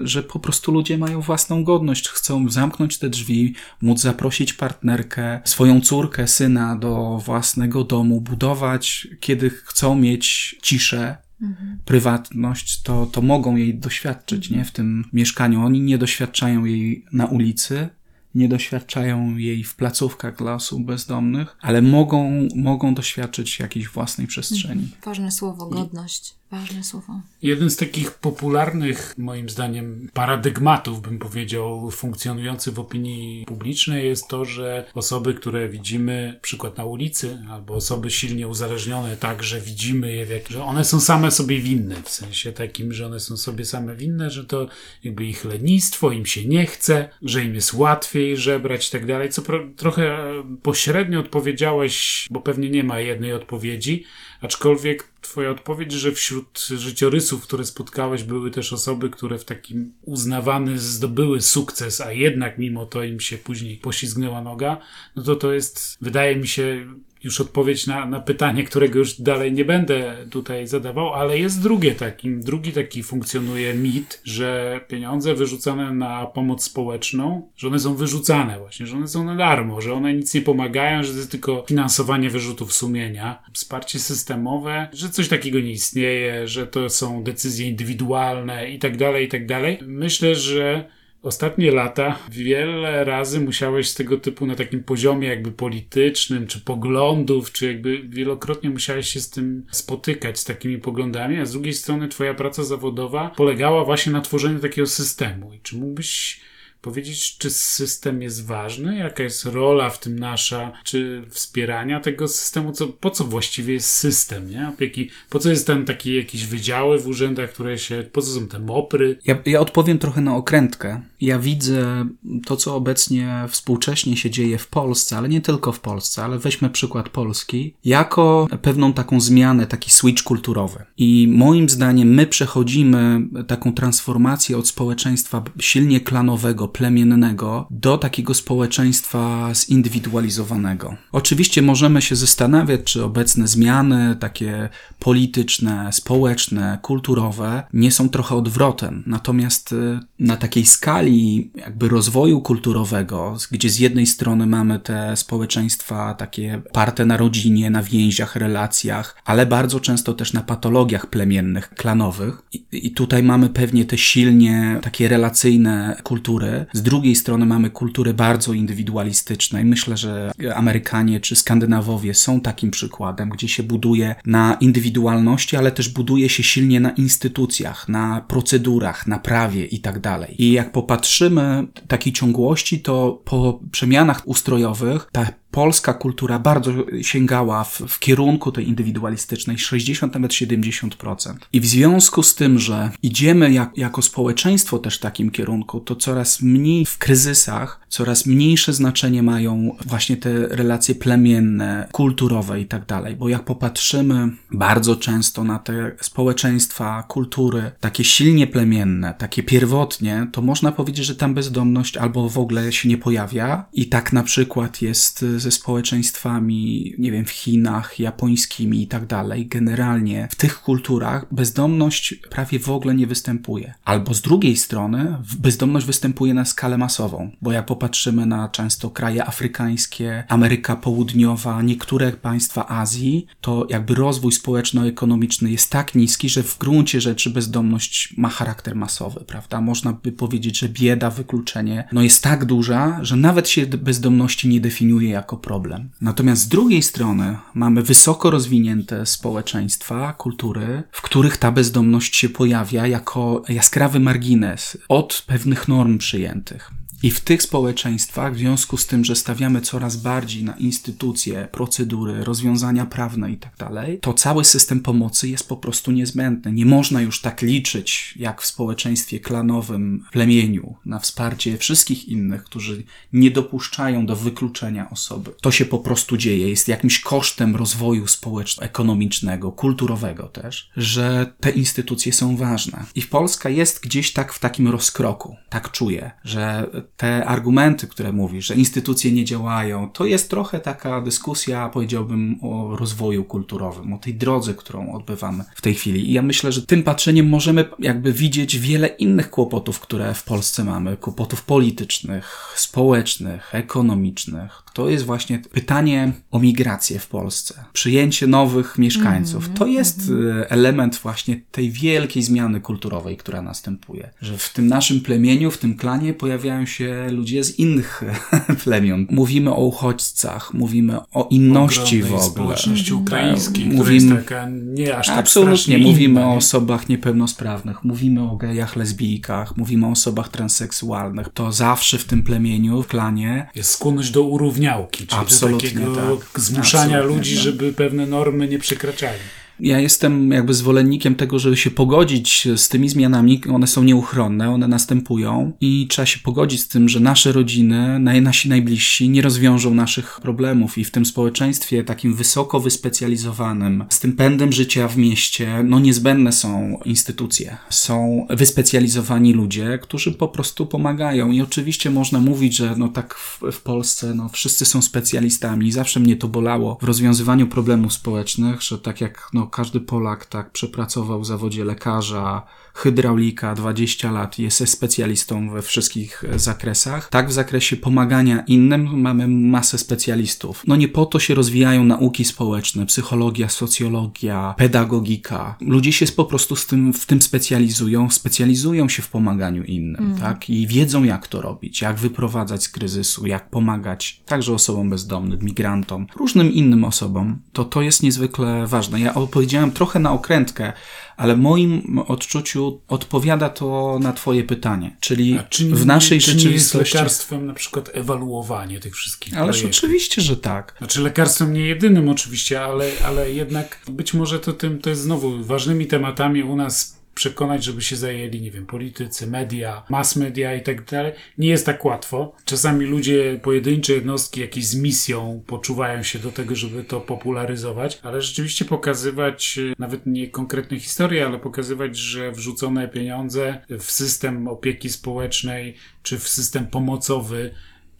że po prostu ludzie mają własną godność. Chcą zamknąć te drzwi, móc zaprosić partnerkę, swoją córkę, syna do własnego domu, budować, kiedy chcą mieć ciszę, Mhm. prywatność, to, to mogą jej doświadczyć nie? w tym mieszkaniu. Oni nie doświadczają jej na ulicy, nie doświadczają jej w placówkach dla osób bezdomnych, ale mogą, mogą doświadczyć jakiejś własnej przestrzeni. Ważne słowo, godność. Ważne słowo. Jeden z takich popularnych, moim zdaniem, paradygmatów, bym powiedział, funkcjonujący w opinii publicznej jest to, że osoby, które widzimy, przykład na ulicy, albo osoby silnie uzależnione, tak, że widzimy je, jak, że one są same sobie winne, w sensie takim, że one są sobie same winne, że to jakby ich lenistwo, im się nie chce, że im jest łatwiej żebrać i tak dalej, co trochę pośrednio odpowiedziałeś, bo pewnie nie ma jednej odpowiedzi, Aczkolwiek Twoja odpowiedź, że wśród życiorysów, które spotkałeś, były też osoby, które w takim uznawany zdobyły sukces, a jednak mimo to im się później poślizgnęła noga, no to to jest, wydaje mi się, już odpowiedź na, na pytanie, którego już dalej nie będę tutaj zadawał, ale jest drugie takim, drugi taki funkcjonuje mit, że pieniądze wyrzucane na pomoc społeczną, że one są wyrzucane właśnie, że one są na darmo, że one nic nie pomagają, że to jest tylko finansowanie wyrzutów sumienia, wsparcie systemowe, że coś takiego nie istnieje, że to są decyzje indywidualne i tak dalej, i tak dalej. Myślę, że ostatnie lata wiele razy musiałeś z tego typu na takim poziomie jakby politycznym, czy poglądów, czy jakby wielokrotnie musiałeś się z tym spotykać, z takimi poglądami, a z drugiej strony twoja praca zawodowa polegała właśnie na tworzeniu takiego systemu. I czy mógłbyś powiedzieć, czy system jest ważny, jaka jest rola w tym nasza, czy wspierania tego systemu, co, po co właściwie jest system, nie? Opieki, po co jest tam takie jakieś wydziały w urzędach, które się, po co są te mopry? Ja, ja odpowiem trochę na okrętkę. Ja widzę to, co obecnie współcześnie się dzieje w Polsce, ale nie tylko w Polsce, ale weźmy przykład Polski, jako pewną taką zmianę, taki switch kulturowy. I moim zdaniem my przechodzimy taką transformację od społeczeństwa silnie klanowego, plemiennego do takiego społeczeństwa zindywidualizowanego. Oczywiście możemy się zastanawiać, czy obecne zmiany takie polityczne, społeczne, kulturowe nie są trochę odwrotem. Natomiast y, na takiej skali jakby rozwoju kulturowego, gdzie z jednej strony mamy te społeczeństwa takie parte na rodzinie, na więziach, relacjach, ale bardzo często też na patologiach plemiennych, klanowych. I, i tutaj mamy pewnie te silnie takie relacyjne kultury, z drugiej strony mamy kultury bardzo indywidualistyczne i myślę, że Amerykanie czy Skandynawowie są takim przykładem, gdzie się buduje na indywidualności, ale też buduje się silnie na instytucjach, na procedurach, na prawie i tak dalej. I jak popatrzymy takiej ciągłości, to po przemianach ustrojowych ta polska kultura bardzo sięgała w, w, kierunku tej indywidualistycznej 60 nawet 70%. I w związku z tym, że idziemy jak, jako społeczeństwo też w takim kierunku, to coraz mniej w kryzysach, coraz mniejsze znaczenie mają właśnie te relacje plemienne, kulturowe i tak dalej. Bo jak popatrzymy bardzo często na te społeczeństwa, kultury, takie silnie plemienne, takie pierwotnie, to można powiedzieć, że tam bezdomność albo w ogóle się nie pojawia. I tak na przykład jest ze społeczeństwami, nie wiem, w Chinach, japońskimi i tak dalej. Generalnie w tych kulturach bezdomność prawie w ogóle nie występuje. Albo z drugiej strony bezdomność występuje na skalę masową, bo jak popatrzymy na często kraje afrykańskie, Ameryka Południowa, niektóre państwa Azji, to jakby rozwój społeczno-ekonomiczny jest tak niski, że w gruncie rzeczy bezdomność ma charakter masowy, prawda? Można by powiedzieć, że bieda, wykluczenie no jest tak duża, że nawet się bezdomności nie definiuje jako problem. Natomiast z drugiej strony mamy wysoko rozwinięte społeczeństwa, kultury, w których ta bezdomność się pojawia jako jaskrawy margines od pewnych norm przyjętych. I w tych społeczeństwach, w związku z tym, że stawiamy coraz bardziej na instytucje, procedury, rozwiązania prawne i tak to cały system pomocy jest po prostu niezbędny. Nie można już tak liczyć, jak w społeczeństwie klanowym, plemieniu, na wsparcie wszystkich innych, którzy nie dopuszczają do wykluczenia osoby. To się po prostu dzieje, jest jakimś kosztem rozwoju społeczno-ekonomicznego, kulturowego też, że te instytucje są ważne. I Polska jest gdzieś tak w takim rozkroku. Tak czuję, że te argumenty, które mówisz, że instytucje nie działają, to jest trochę taka dyskusja, powiedziałbym, o rozwoju kulturowym, o tej drodze, którą odbywamy w tej chwili. I ja myślę, że tym patrzeniem możemy jakby widzieć wiele innych kłopotów, które w Polsce mamy, kłopotów politycznych, społecznych, ekonomicznych. To jest właśnie pytanie o migrację w Polsce, przyjęcie nowych mieszkańców. Mm -hmm. To jest mm -hmm. element właśnie tej wielkiej zmiany kulturowej, która następuje, że w tym naszym plemieniu, w tym klanie pojawiają się ludzie z innych plemion. Mówimy o uchodźcach, mówimy o inności w ogóle. społeczności mhm. ukraińskiej, mówimy, która jest taka nie aż tak Absolutnie. Mówimy inna, o osobach niepełnosprawnych, mówimy o gejach, lesbijkach, mówimy o osobach transseksualnych. To zawsze w tym plemieniu, w klanie... Jest skłonność do urówniałki, czyli Absolutnie do takiego tak. zmuszania Absolutnie ludzi, tak. żeby pewne normy nie przekraczali. Ja jestem jakby zwolennikiem tego, żeby się pogodzić z tymi zmianami. One są nieuchronne, one następują i trzeba się pogodzić z tym, że nasze rodziny, nasi najbliżsi nie rozwiążą naszych problemów i w tym społeczeństwie takim wysoko wyspecjalizowanym, z tym pędem życia w mieście, no niezbędne są instytucje. Są wyspecjalizowani ludzie, którzy po prostu pomagają i oczywiście można mówić, że no tak w, w Polsce no wszyscy są specjalistami. Zawsze mnie to bolało w rozwiązywaniu problemów społecznych, że tak jak no każdy Polak tak przepracował w zawodzie lekarza, hydraulika 20 lat, jest specjalistą we wszystkich zakresach. Tak w zakresie pomagania innym mamy masę specjalistów. No nie po to się rozwijają nauki społeczne, psychologia, socjologia, pedagogika. Ludzie się po prostu z tym, w tym specjalizują, specjalizują się w pomaganiu innym, mm. tak? I wiedzą jak to robić, jak wyprowadzać z kryzysu, jak pomagać także osobom bezdomnym, migrantom, różnym innym osobom. To to jest niezwykle ważne. Ja opowiedziałem trochę na okrętkę, ale w moim odczuciu odpowiada to na Twoje pytanie. Czyli w naszej czy rzeczywistości. Jest lekarstwem na przykład ewaluowanie tych wszystkich Ależ projektów. oczywiście, że tak. Znaczy lekarstwem nie jedynym oczywiście, ale, ale jednak być może to tym to jest znowu ważnymi tematami u nas przekonać, żeby się zajęli, nie wiem, politycy, media, mass media i tak dalej. Nie jest tak łatwo. Czasami ludzie, pojedyncze jednostki jakieś z misją poczuwają się do tego, żeby to popularyzować, ale rzeczywiście pokazywać e, nawet nie konkretne historie, ale pokazywać, że wrzucone pieniądze w system opieki społecznej czy w system pomocowy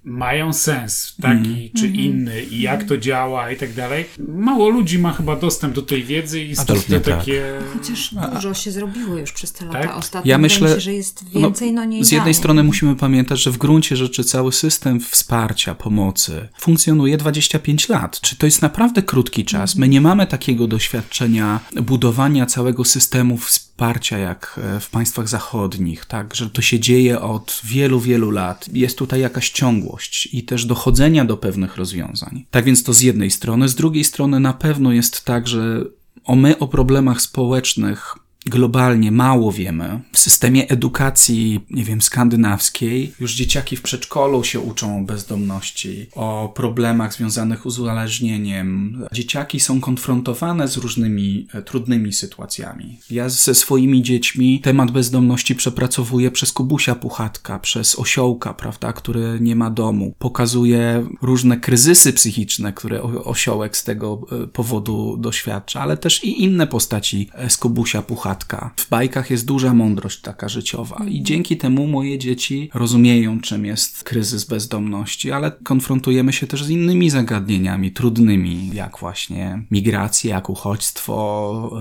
mają sens taki mm. czy mm. inny i jak to działa i tak dalej. Mało ludzi ma chyba dostęp do tej wiedzy i stąd te tak. takie... Chociaż dużo się zrobiło już przez te lata tak? ostatnie. Ja myślę, się, że jest no, więcej, no, no nie Z jednej strony musimy pamiętać, że w gruncie rzeczy cały system wsparcia, pomocy funkcjonuje 25 lat. Czy to jest naprawdę krótki czas? My nie mamy takiego doświadczenia budowania całego systemu wsparcia wsparcia jak e, w państwach zachodnich, tak, że to się dzieje od wielu, wielu lat. Jest tutaj jakaś ciągłość i też dochodzenia do pewnych rozwiązań. Tak więc to z jednej strony, z drugiej strony na pewno jest tak, że o my o problemach społecznych globalnie mało wiemy. W systemie edukacji, nie wiem, skandynawskiej, już dzieciaki w przedszkolu się uczą o bezdomności, o problemach związanych z uzależnieniem. Dzieciaki są konfrontowane z różnymi e, trudnymi sytuacjami. Ja ze swoimi dziećmi temat bezdomności przepracowuję przez Kubusia Puchatka, przez osiołka, prawda, który nie ma domu. Pokazuje różne kryzysy psychiczne, które osiołek z tego e, powodu doświadcza, ale też i inne postaci e, z Kubusia Puchatka. W bajkach jest duża mądrość taka życiowa i dzięki temu moje dzieci rozumieją, czym jest kryzys bezdomności, ale konfrontujemy się też z innymi zagadnieniami trudnymi, jak właśnie migracje, jak uchodźstwo.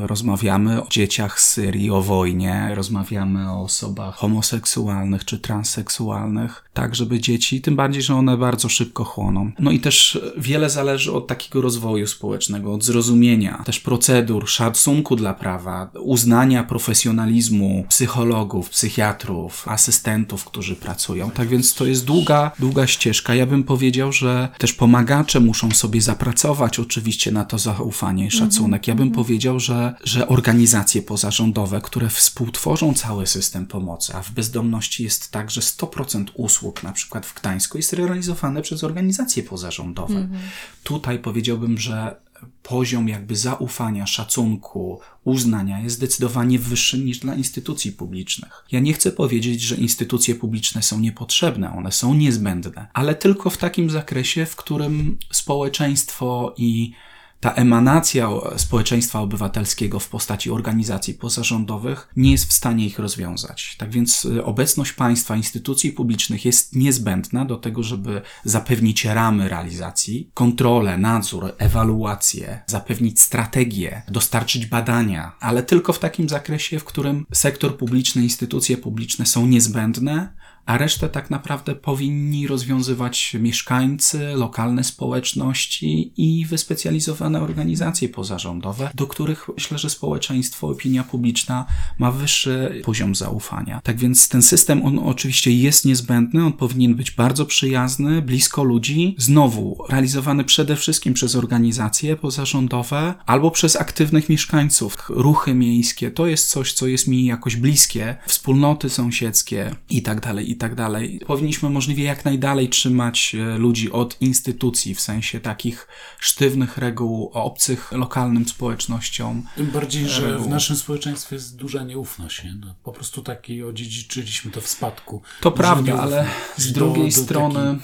Rozmawiamy o dzieciach z Syrii, o wojnie, rozmawiamy o osobach homoseksualnych czy transseksualnych, tak żeby dzieci, tym bardziej, że one bardzo szybko chłoną. No i też wiele zależy od takiego rozwoju społecznego, od zrozumienia, też procedur, szacunku dla prawa, uznania profesjonalizmu psychologów, psychiatrów, asystentów, którzy pracują. Tak więc to jest długa, długa ścieżka. Ja bym powiedział, że też pomagacze muszą sobie zapracować oczywiście na to zaufanie i szacunek. Ja bym mhm. powiedział, że, że organizacje pozarządowe, które współtworzą cały system pomocy, a w bezdomności jest tak, że 100% usług, na przykład w Gdańsku, jest realizowane przez organizacje pozarządowe. Mhm. Tutaj powiedziałbym, że poziom jakby zaufania, szacunku, uznania jest zdecydowanie wyższy niż dla instytucji publicznych. Ja nie chcę powiedzieć, że instytucje publiczne są niepotrzebne, one są niezbędne, ale tylko w takim zakresie, w którym społeczeństwo i ta emanacja społeczeństwa obywatelskiego w postaci organizacji pozarządowych nie jest w stanie ich rozwiązać. Tak więc y, obecność państwa, instytucji publicznych jest niezbędna do tego, żeby zapewnić ramy realizacji, kontrolę, nadzór, ewaluację, zapewnić strategię, dostarczyć badania, ale tylko w takim zakresie, w którym sektor publiczny, instytucje publiczne są niezbędne, a resztę tak naprawdę powinni rozwiązywać mieszkańcy, lokalne społeczności i wyspecjalizowane organizacje pozarządowe, do których myślę, że społeczeństwo, opinia publiczna ma wyższy poziom zaufania. Tak więc ten system, on oczywiście jest niezbędny, on powinien być bardzo przyjazny, blisko ludzi, znowu realizowany przede wszystkim przez organizacje pozarządowe albo przez aktywnych mieszkańców. Ruchy miejskie to jest coś, co jest mi jakoś bliskie, wspólnoty sąsiedzkie i tak dalej, i tak dalej. Powinniśmy możliwie jak najdalej trzymać e, ludzi od instytucji, w sensie takich sztywnych reguł, obcych lokalnym społecznościom. Tym bardziej, że reguł. w naszym społeczeństwie jest duża nieufność. Nie? No, po prostu taki odziedziczyliśmy to w spadku. To prawda, ale z drugiej do, do strony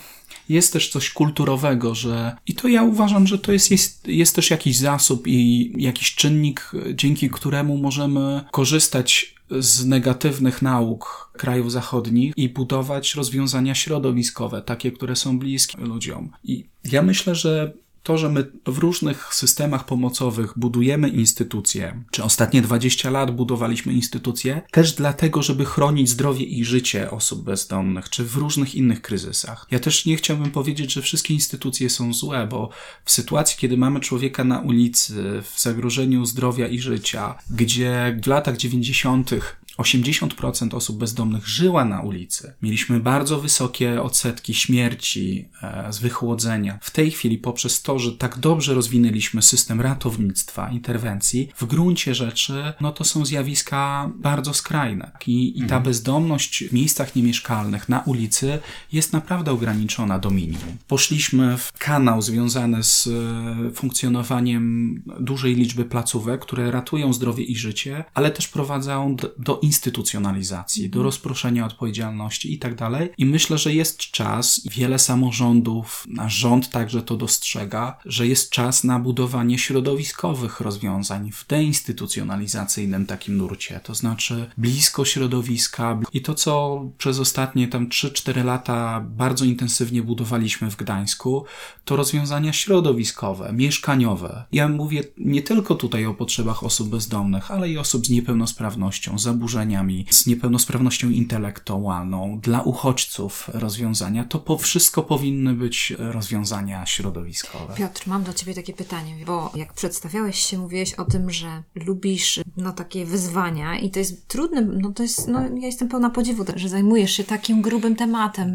jest też coś kulturowego, że i to ja uważam, że to jest, jest, jest też jakiś zasób i jakiś czynnik, dzięki któremu możemy korzystać z negatywnych nauk krajów zachodnich i budować rozwiązania środowiskowe, takie, które są bliskie ludziom. I ja myślę, że to, że my w różnych systemach pomocowych budujemy instytucje, czy ostatnie 20 lat budowaliśmy instytucje, też dlatego, żeby chronić zdrowie i życie osób bezdomnych, czy w różnych innych kryzysach. Ja też nie chciałbym powiedzieć, że wszystkie instytucje są złe, bo w sytuacji, kiedy mamy człowieka na ulicy, w zagrożeniu zdrowia i życia, gdzie w latach 90 80% osób bezdomnych żyła na ulicy. Mieliśmy bardzo wysokie odsetki śmierci e, z wychłodzenia. W tej chwili, poprzez to, że tak dobrze rozwinęliśmy system ratownictwa, interwencji, w gruncie rzeczy, no to są zjawiska bardzo skrajne. I, i ta mhm. bezdomność w miejscach niemieszkalnych, na ulicy, jest naprawdę ograniczona do minimum. Poszliśmy w kanał związany z e, funkcjonowaniem dużej liczby placówek, które ratują zdrowie i życie, ale też prowadzą do, do instytucjonalizacji, do mhm. rozproszenia odpowiedzialności i tak dalej. I myślę, że jest czas, wiele samorządów, nasz rząd także to dostrzega, że jest czas na budowanie środowiskowych rozwiązań w deinstytucjonalizacyjnym takim nurcie, to znaczy blisko środowiska. I to, co przez ostatnie tam 3-4 lata bardzo intensywnie budowaliśmy w Gdańsku, to rozwiązania środowiskowe, mieszkaniowe. Ja mówię nie tylko tutaj o potrzebach osób bezdomnych, ale i osób z niepełnosprawnością, zaburzeniami zaburzeniami, z niepełnosprawnością intelektualną, dla uchodźców rozwiązania, to po wszystko powinny być rozwiązania środowiskowe. Piotr, mam do Ciebie takie pytanie, bo jak przedstawiałeś się, mówiłeś o tym, że lubisz no, takie wyzwania i to jest trudne, no to jest, no ja jestem pełna podziwu, że zajmujesz się takim grubym tematem.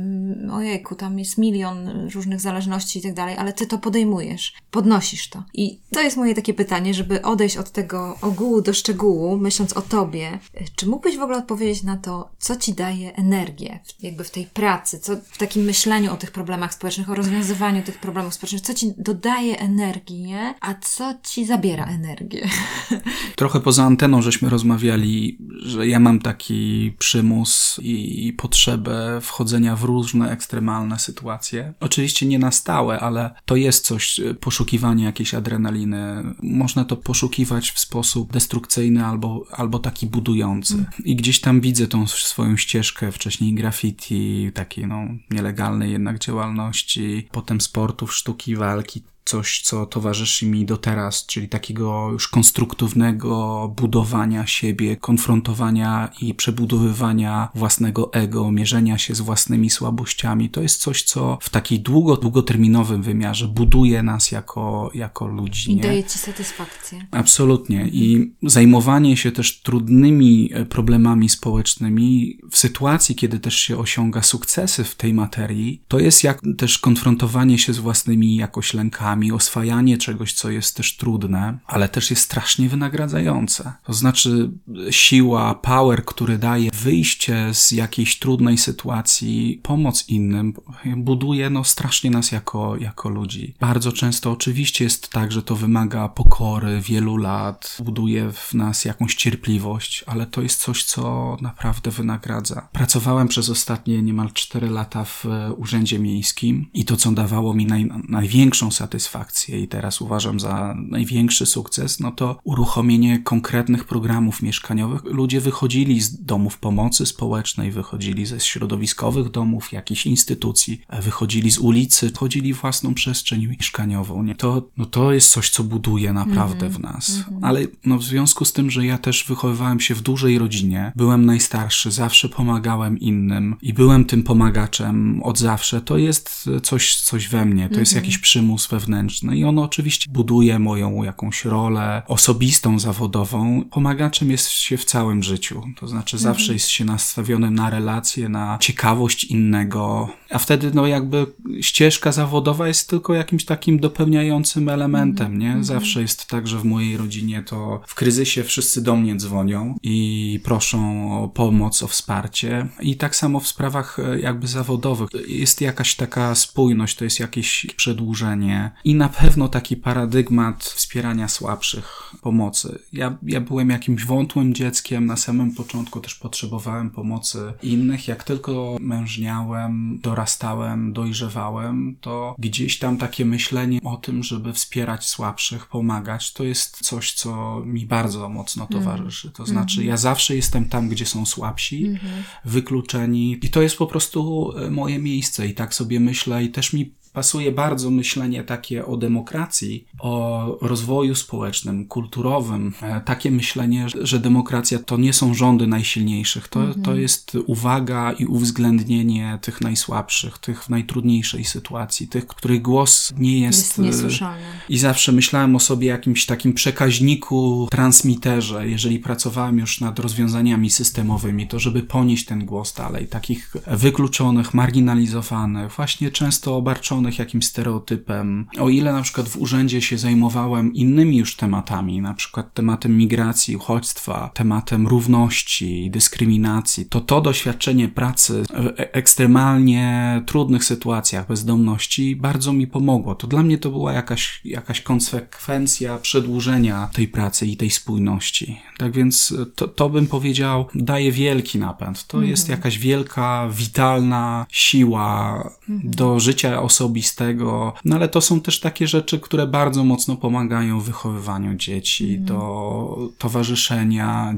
Ojejku, tam jest milion różnych zależności i tak dalej, ale Ty to podejmujesz, podnosisz to. I to jest moje takie pytanie, żeby odejść od tego ogółu do szczegółu, myśląc o Tobie. Czy mógłbyś w ogóle odpowiedzieć na to, co Ci daje energię, jakby w tej pracy, co w takim myśleniu o tych problemach społecznych, o rozwiązywaniu tych problemów społecznych, co Ci dodaje energię, a co Ci zabiera energię? Trochę poza anteną żeśmy rozmawiali, że ja mam taki przymus i, i potrzebę wchodzenia w różne ekstremalne sytuacje. Oczywiście nie na stałe, ale to jest coś, poszukiwanie jakiejś adrenaliny. Można to poszukiwać w sposób destrukcyjny albo, albo taki budujący. I gdzieś tam widzę tą swoją ścieżkę, wcześniej graffiti, takiej no, nielegalnej jednak działalności, potem sportów, sztuki, walki coś, co towarzyszy mi do teraz, czyli takiego już konstruktywnego budowania siebie, konfrontowania i przebudowywania własnego ego, mierzenia się z własnymi słabościami. To jest coś, co w takiej długo, długoterminowym wymiarze buduje nas jako, jako ludzi. I nie? daje ci satysfakcję. Absolutnie. I zajmowanie się też trudnymi e, problemami społecznymi w sytuacji, kiedy też się osiąga sukcesy w tej materii, to jest jak też konfrontowanie się z własnymi jakoś lękami, oswajanie czegoś, co jest też trudne, ale też jest strasznie wynagradzające. To znaczy siła, power, który daje wyjście z jakiejś trudnej sytuacji, pomoc innym, buduje no strasznie nas jako, jako ludzi. Bardzo często oczywiście jest tak, że to wymaga pokory, wielu lat, buduje w nas jakąś cierpliwość, ale to jest coś, co naprawdę wynagradza. Pracowałem przez ostatnie niemal 4 lata w urzędzie miejskim i to, co dawało mi naj, największą satysfakcję, satysfakcję i teraz uważam za największy sukces, no to uruchomienie konkretnych programów mieszkaniowych. Ludzie wychodzili z domów pomocy społecznej, wychodzili ze środowiskowych domów, jakichś instytucji, wychodzili z ulicy, wchodzili w własną przestrzeń mieszkaniową. Nie? To, no to jest coś, co buduje naprawdę mm -hmm. w nas. Mm -hmm. Ale no w związku z tym, że ja też wychowywałem się w dużej rodzinie, byłem najstarszy, zawsze pomagałem innym i byłem tym pomagaczem od zawsze, to jest coś, coś we mnie, to mm -hmm. jest mhm. jakiś przymus wewnętrzny wewnętrzny i ono oczywiście buduje moją jakąś rolę osobistą, zawodową. Pomagaczem jest się w całym życiu, to znaczy mhm. zawsze jest się nastawionym na relacje, na ciekawość innego, a wtedy no jakby ścieżka zawodowa jest tylko jakimś takim dopełniającym elementem, mm. nie? Mhm. Zawsze jest tak, że w mojej rodzinie to w kryzysie wszyscy do mnie dzwonią i proszą o pomoc, o wsparcie i tak samo w sprawach e, jakby zawodowych jest jakaś taka spójność, to jest jakieś przedłużenie i na pewno taki paradygmat wspierania słabszych, pomocy. Ja, ja byłem jakimś wątłym dzieckiem, na samym początku też potrzebowałem pomocy innych. Jak tylko mężniałem, dorastałem, dojrzewałem, to gdzieś tam takie myślenie o tym, żeby wspierać słabszych, pomagać, to jest coś, co mi bardzo mocno mhm. towarzyszy. To znaczy, ja zawsze jestem tam, gdzie są słabsi, mhm. wykluczeni i to jest po prostu e, moje miejsce i tak sobie myślę i też mi pasuje bardzo myślenie takie o demokracji, o rozwoju społecznym, kulturowym. E, takie myślenie, że demokracja to nie są rządy najsilniejszych, to, mhm. to jest uwaga i uwzględnienie tych najsłabszych, tych w najtrudniejszej sytuacji, tych, których głos nie jest, jest niesłyszalny. I zawsze myślałem o sobie jakimś takim przekaźniku, transmiterze, jeżeli pracowałem już nad rozwiązaniami systemowymi, to żeby ponieść ten głos dalej, takich wykluczonych, marginalizowanych, właśnie często obarczonych jakimś stereotypem. O ile na przykład w urzędzie się zajmowałem innymi już tematami, na przykład tematem migracji, uchodźstwa, tematem równości, dyskryminacji, to to doświadczenie pracy w e, ekstremalnie trudnych sytuacjach bezdomności bardzo mi pomogło. To dla mnie to była jakaś, jakaś konsekwencja przedłużenia tej pracy i tej spójności. Tak więc to, to bym powiedział, daje wielki napęd. To mhm. jest jakaś wielka, witalna siła do życia osoby osobistego. No ale to są też takie rzeczy, które bardzo mocno pomagają w wychowywaniu dzieci, do towarzyszenia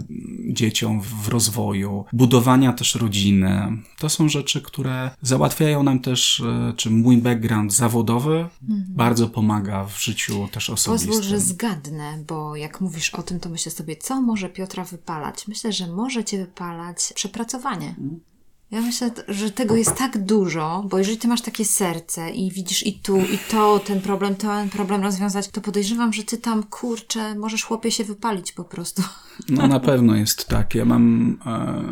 dzieciom w rozwoju, budowania też rodziny. To są rzeczy, które załatwiają nam też, e, czy mój background zawodowy bardzo pomaga w życiu też osobistym. Pozwól, że zgadnę, bo jak mówisz o tym, to myślę sobie, co może Piotra wypalać? Myślę, że może cię wypalać przepracowanie. Ja myślę, że tego jest tak dużo, bo jeżeli ty masz takie serce i widzisz i tu, i to, ten problem, ten problem rozwiązać, to podejrzewam, że ty tam, kurczę, możesz chłopie się wypalić po prostu. No na pewno jest tak. Ja mam e,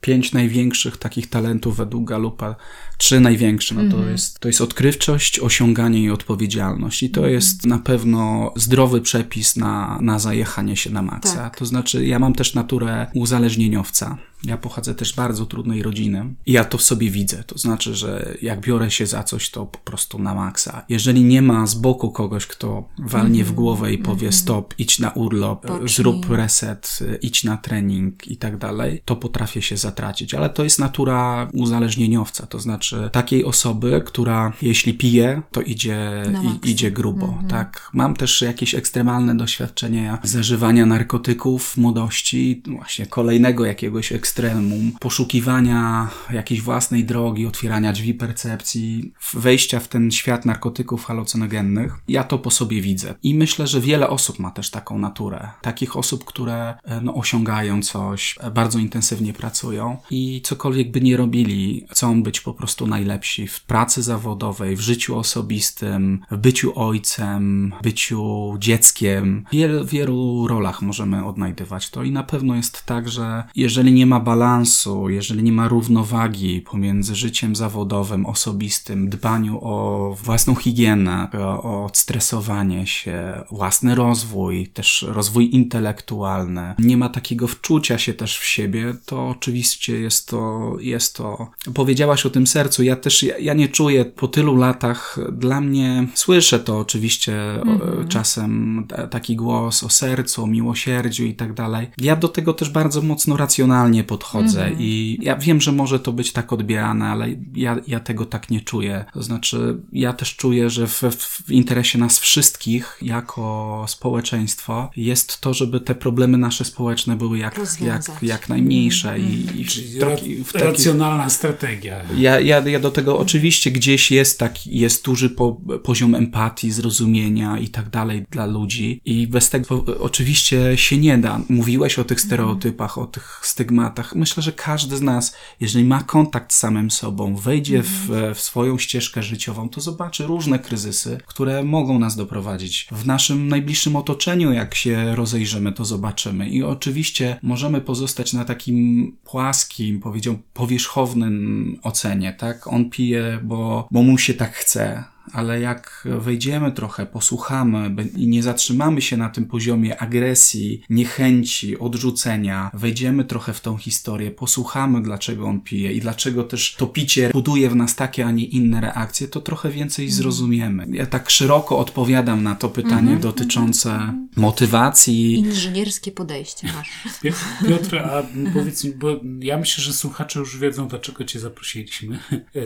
pięć największych takich talentów według Galupa. Trzy największe. No to, jest, to jest odkrywczość, osiąganie i odpowiedzialność. I to jest na pewno zdrowy przepis na, na zajechanie się na maksa. Tak. To znaczy, ja mam też naturę uzależnieniowca. Ja pochodzę też z bardzo trudnej rodziny i ja to w sobie widzę. To znaczy, że jak biorę się za coś, to po prostu na maksa. Jeżeli nie ma z boku kogoś, kto walnie w głowę i powie stop, idź na urlop, Pocznij. zrób reset, idź na trening i tak dalej, to potrafię się zatracić. Ale to jest natura uzależnieniowca. To znaczy takiej osoby, która jeśli pije, to idzie, i, idzie grubo. Tak. Mam też jakieś ekstremalne doświadczenia zażywania narkotyków w młodości, właśnie kolejnego jakiegoś ekstremum, poszukiwania jakiejś własnej drogi, otwierania drzwi percepcji, wejścia w ten świat narkotyków halucynogennych. Ja to po sobie widzę. I myślę, że wiele osób ma też taką naturę. Takich osób, które e, no, osiągają coś, e, bardzo intensywnie pracują i cokolwiek by nie robili, chcą być po prostu najlepsi w pracy zawodowej, w życiu osobistym, w byciu ojcem, byciu dzieckiem. W wielu, wielu rolach możemy odnajdywać to i na pewno jest tak, że jeżeli nie ma balansu, jeżeli nie ma równowagi pomiędzy życiem zawodowym, osobistym, dbaniu o własną higienę, o odstresowanie się, własny rozwój, też rozwój intelektualny, nie ma takiego wczucia się też w siebie, to oczywiście jest to, jest to, powiedziałaś o tym sercu, ja też, ja, ja nie czuję po tylu latach, dla mnie, słyszę to oczywiście o, czasem, ta- taki głos o sercu, o miłosierdziu i tak dalej. Ja do tego też bardzo mocno racjonalnie podchodzę i ja wiem, że może to być tak odbierane, ale ja, ja tego tak nie czuję. To znaczy, ja też czuję, że w, w interesie nas wszystkich, jako społeczeństwo, jest to, żeby te problemy nasze społeczne były jak, jak, jak najmniejsze i, i Czyli w taki, w taki, racjonalna strategia. ja, ja, ja do tego oczywiście gdzieś jest taki, jest duży po, poziom empatii, zrozumienia i tak dalej dla ludzi i bez tego oczywiście się nie da. Mówiłeś o tych stereotypach, o tych stygmatach. Myślę, że każdy z nas, jeżeli ma kontakt z samym sobą, wejdzie w, w swoją ścieżkę życiową, to zobaczy różne kryzysy, które mogą nas doprowadzić. W naszym najbliższym otoczeniu, jak się rozejrzymy, to zobaczymy. I oczywiście możemy pozostać na takim płaskim, powiedział, powierzchownym ocenie, tak? On pije, bo, bo mu się tak chce. Ale jak wejdziemy trochę, posłuchamy i nie zatrzymamy się na tym poziomie agresji, niechęci, odrzucenia, wejdziemy trochę w tą historię, posłuchamy, dlaczego on pije i dlaczego też to picie buduje w nas takie, a nie inne reakcje, to trochę więcej zrozumiemy. Ja tak szeroko odpowiadam na to pytanie dotyczące motywacji. Inżynierskie podejście masz. Pi- Piotr, a powiedz mi, bo ja myślę, że słuchacze już wiedzą, dlaczego cię zaprosiliśmy.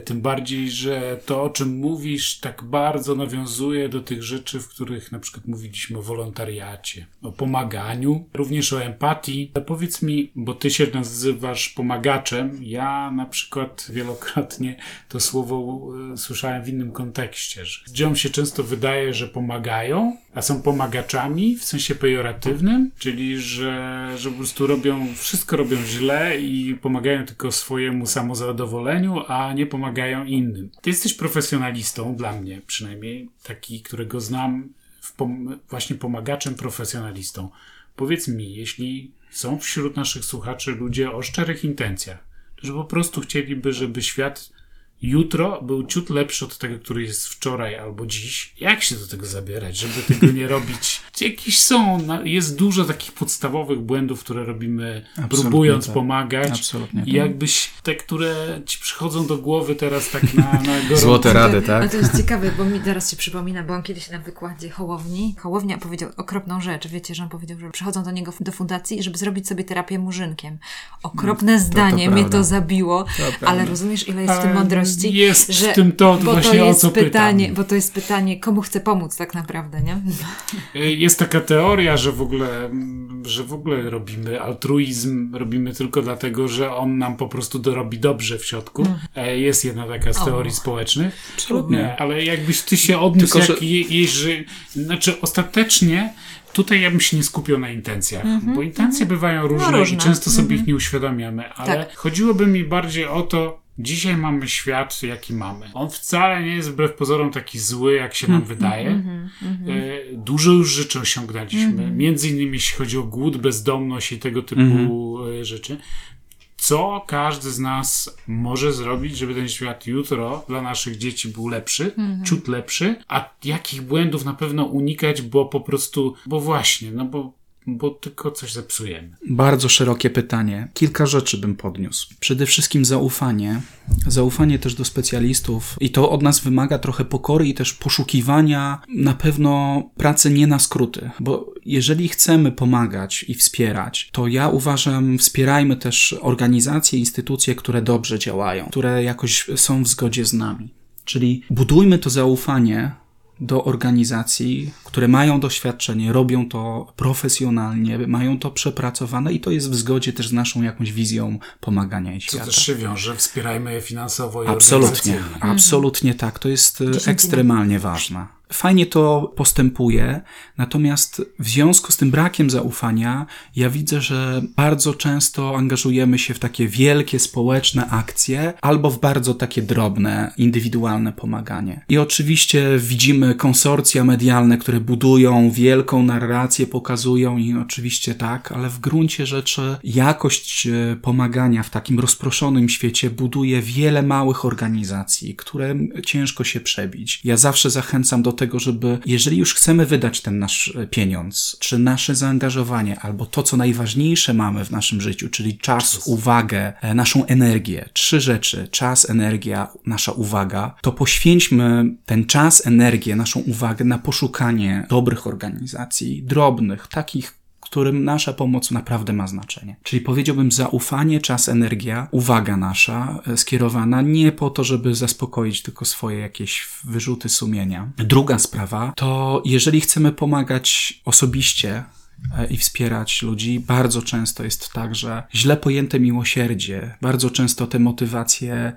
Tym bardziej, że to, o czym mówisz, tak bardzo nawiązuje do tych rzeczy, w których na przykład mówiliśmy o wolontariacie, o pomaganiu, również o empatii. Powiedz mi, bo ty się nazywasz pomagaczem, ja na przykład wielokrotnie to słowo e, słyszałem w innym kontekście, że ludziom się często wydaje, że pomagają, a są pomagaczami w sensie pejoratywnym, czyli że, że po prostu robią, wszystko robią źle i pomagają tylko swojemu samozadowoleniu, a nie pomagają innym. Ty jesteś profesjonalistą, dla mnie przynajmniej, taki, którego znam, pom- właśnie pomagaczem profesjonalistą. Powiedz mi, jeśli są wśród naszych słuchaczy ludzie o szczerych intencjach, że po prostu chcieliby, żeby świat jutro był ciut lepszy od tego, który jest wczoraj albo dziś. Jak się do tego zabierać, żeby tego nie robić? Jakieś są, jest dużo takich podstawowych błędów, które robimy, Absolutnie próbując tak. pomagać. Absolutnie I tak. jakbyś te, które ci przychodzą do głowy teraz tak na, na gorąco. Złote rady, Ale tak? to jest ciekawe, bo mi teraz się przypomina, bo on kiedyś na wykładzie Hołowni, Hołownia powiedział okropną rzecz. Wiecie, że on powiedział, że przychodzą do niego do fundacji, żeby zrobić sobie terapię murzynkiem. Okropne zdanie, mnie prawda. to zabiło, prawda. ale rozumiesz, ile jest w tym mądrości. Jest że, w tym to bo właśnie to jest o co pytanie, pytam. Bo to jest pytanie, komu chcę pomóc tak naprawdę, nie? Y, Jest taka teoria, że w ogóle, że w ogóle robimy altruizm, robimy tylko dlatego, że on nam po prostu dorobi dobrze w środku. E, Jest jedna taka z teorii społecznych. Absolutnie. E, Ale jakbyś ty się odniósł, Tylko, jak że- je, je, że, znaczy ostatecznie tutaj ja bym się nie skupiał na intencjach, bo intencje bywają różne, różne. i często sobie ich nie uświadamiamy, ale Tak. chodziło mi bardziej o to, Dzisiaj mamy świat, jaki mamy. On wcale nie jest wbrew pozorom taki zły, jak się nam wydaje. E, Dużo już rzeczy osiągnęliśmy. Między innymi jeśli chodzi o głód, bezdomność i tego typu e, rzeczy. Co każdy z nas może zrobić, żeby ten świat jutro dla naszych dzieci był lepszy, ciut lepszy, a jakich błędów na pewno unikać, bo po prostu, bo właśnie, no bo, bo tylko coś zepsujemy. Bardzo szerokie pytanie. Kilka rzeczy bym podniósł. Przede wszystkim zaufanie. Zaufanie też do specjalistów i to od nas wymaga trochę pokory i też poszukiwania na pewno pracy nie na skróty, bo jeżeli chcemy pomagać i wspierać, to ja uważam, wspierajmy też organizacje, instytucje, które dobrze działają, które jakoś są w zgodzie z nami. Czyli budujmy to zaufanie do organizacji, które mają doświadczenie, robią to profesjonalnie, mają to przepracowane i to jest w zgodzie też z naszą jakąś wizją pomagania i Co świata. też się wiąże, wspierajmy je finansowo i Absolutnie, absolutnie tak. To jest ekstremalnie ważne. Fajnie to postępuje, natomiast w związku z tym brakiem zaufania, ja widzę, że bardzo często angażujemy się w takie wielkie społeczne akcje albo w bardzo takie drobne, indywidualne pomaganie. I oczywiście widzimy konsorcja medialne, które budują wielką narrację, pokazują i oczywiście tak, ale w gruncie rzeczy jakość e, pomagania w takim rozproszonym świecie buduje wiele małych organizacji, które ciężko się przebić. Ja zawsze zachęcam do tego, żeby jeżeli już chcemy wydać ten nasz e, pieniądz, czy nasze zaangażowanie, albo to, co najważniejsze mamy w naszym życiu, czyli czas, uwagę, e, naszą energię, trzy rzeczy, czas, energia, nasza uwaga, to poświęćmy ten czas, energię, naszą uwagę na poszukanie dobrych organizacji, drobnych, takich, którym nasza pomoc naprawdę ma znaczenie. Czyli powiedziałbym zaufanie, czas, energia, uwaga nasza e, skierowana nie po to, żeby zaspokoić tylko swoje jakieś wyrzuty sumienia. Druga sprawa to jeżeli chcemy pomagać osobiście e, i wspierać ludzi, bardzo często jest tak, że źle pojęte miłosierdzie, bardzo często te motywacje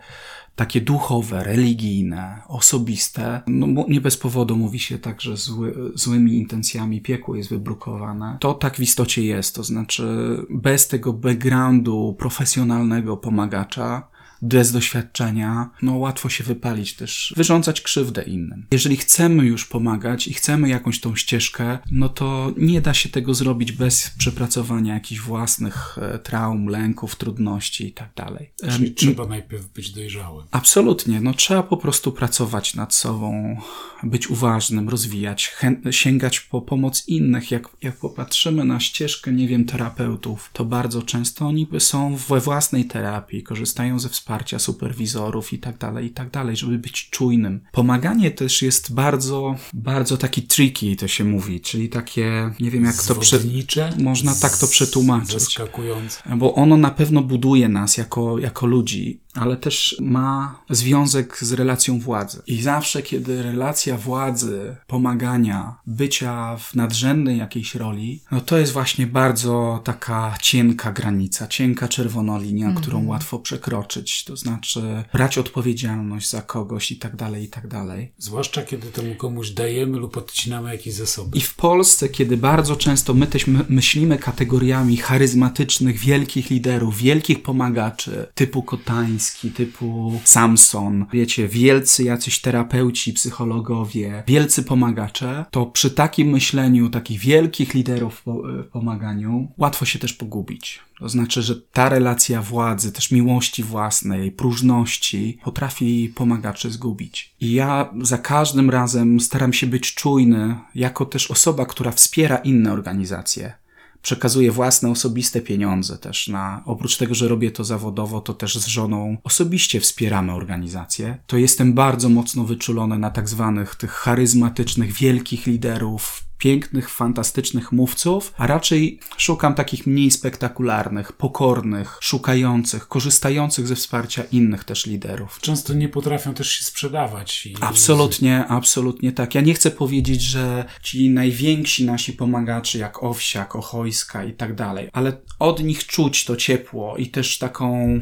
takie duchowe, religijne, osobiste. No, nie bez powodu mówi się tak, że zły, złymi intencjami piekło jest wybrukowane. To tak w istocie jest, to znaczy bez tego backgroundu profesjonalnego pomagacza, bez doświadczenia, no łatwo się wypalić też, wyrządzać krzywdę innym. Jeżeli chcemy już pomagać i chcemy jakąś tą ścieżkę, no to nie da się tego zrobić bez przepracowania jakichś własnych e, traum, lęków, trudności i tak dalej. Czyli trzeba najpierw być dojrzałym. Absolutnie, no trzeba po prostu pracować nad sobą, być uważnym, rozwijać, sięgać po pomoc innych. Jak, jak popatrzymy na ścieżkę, nie wiem, terapeutów, to bardzo często oni są we własnej terapii, korzystają ze wsparcia superwizorów i tak dalej, i tak dalej, żeby być czujnym. Pomaganie też jest bardzo, bardzo taki tricky, to się mówi, czyli takie, nie wiem jak to prze... Zwodnicze, można tak to przetłumaczyć. Zaskakujące. Bo ono na pewno buduje nas jako, jako ludzi, ale też ma związek z relacją władzy. I zawsze, kiedy relacja władzy, pomagania, bycia w nadrzędnej jakiejś roli, no to jest właśnie bardzo taka cienka granica, cienka czerwona linia, którą łatwo przekroczyć. To znaczy brać odpowiedzialność za kogoś i tak dalej, i tak dalej. Zwłaszcza kiedy temu komuś dajemy lub odcinamy jakieś zasoby. I w Polsce, kiedy bardzo często my też my- myślimy kategoriami charyzmatycznych, wielkich liderów, wielkich pomagaczy, typu Kotański, typu Samson, wiecie, wielcy jacyś terapeuci, psychologowie, wielcy pomagacze, to przy takim myśleniu takich wielkich liderów po- w pomaganiu łatwo się też pogubić. To znaczy, że ta relacja władzy, też miłości własnej, próżności potrafi pomagaczy zgubić. I ja za każdym razem staram się być czujny, jako też osoba, która wspiera inne organizacje. Przekazuję własne osobiste pieniądze też na, oprócz tego, że robię to zawodowo, to też z żoną osobiście wspieramy organizacje. To jestem bardzo mocno wyczulony na tak zwanych tych charyzmatycznych, wielkich liderów, pięknych, fantastycznych mówców, a raczej szukam takich mniej spektakularnych, pokornych, szukających, korzystających ze wsparcia innych też liderów. Często nie potrafią też się sprzedawać. I... Absolutnie, absolutnie tak. Ja nie chcę powiedzieć, że ci najwięksi nasi pomagacze, jak Owsiak, Ochojska i tak dalej, ale od nich czuć to ciepło i też taką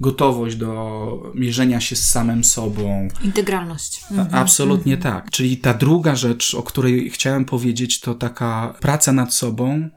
gotowość do mierzenia się z samym sobą. Integralność. Mhm. Absolutnie mhm. tak. Czyli ta druga rzecz, o której chciałem powiedzieć, to taka praca nad sobą,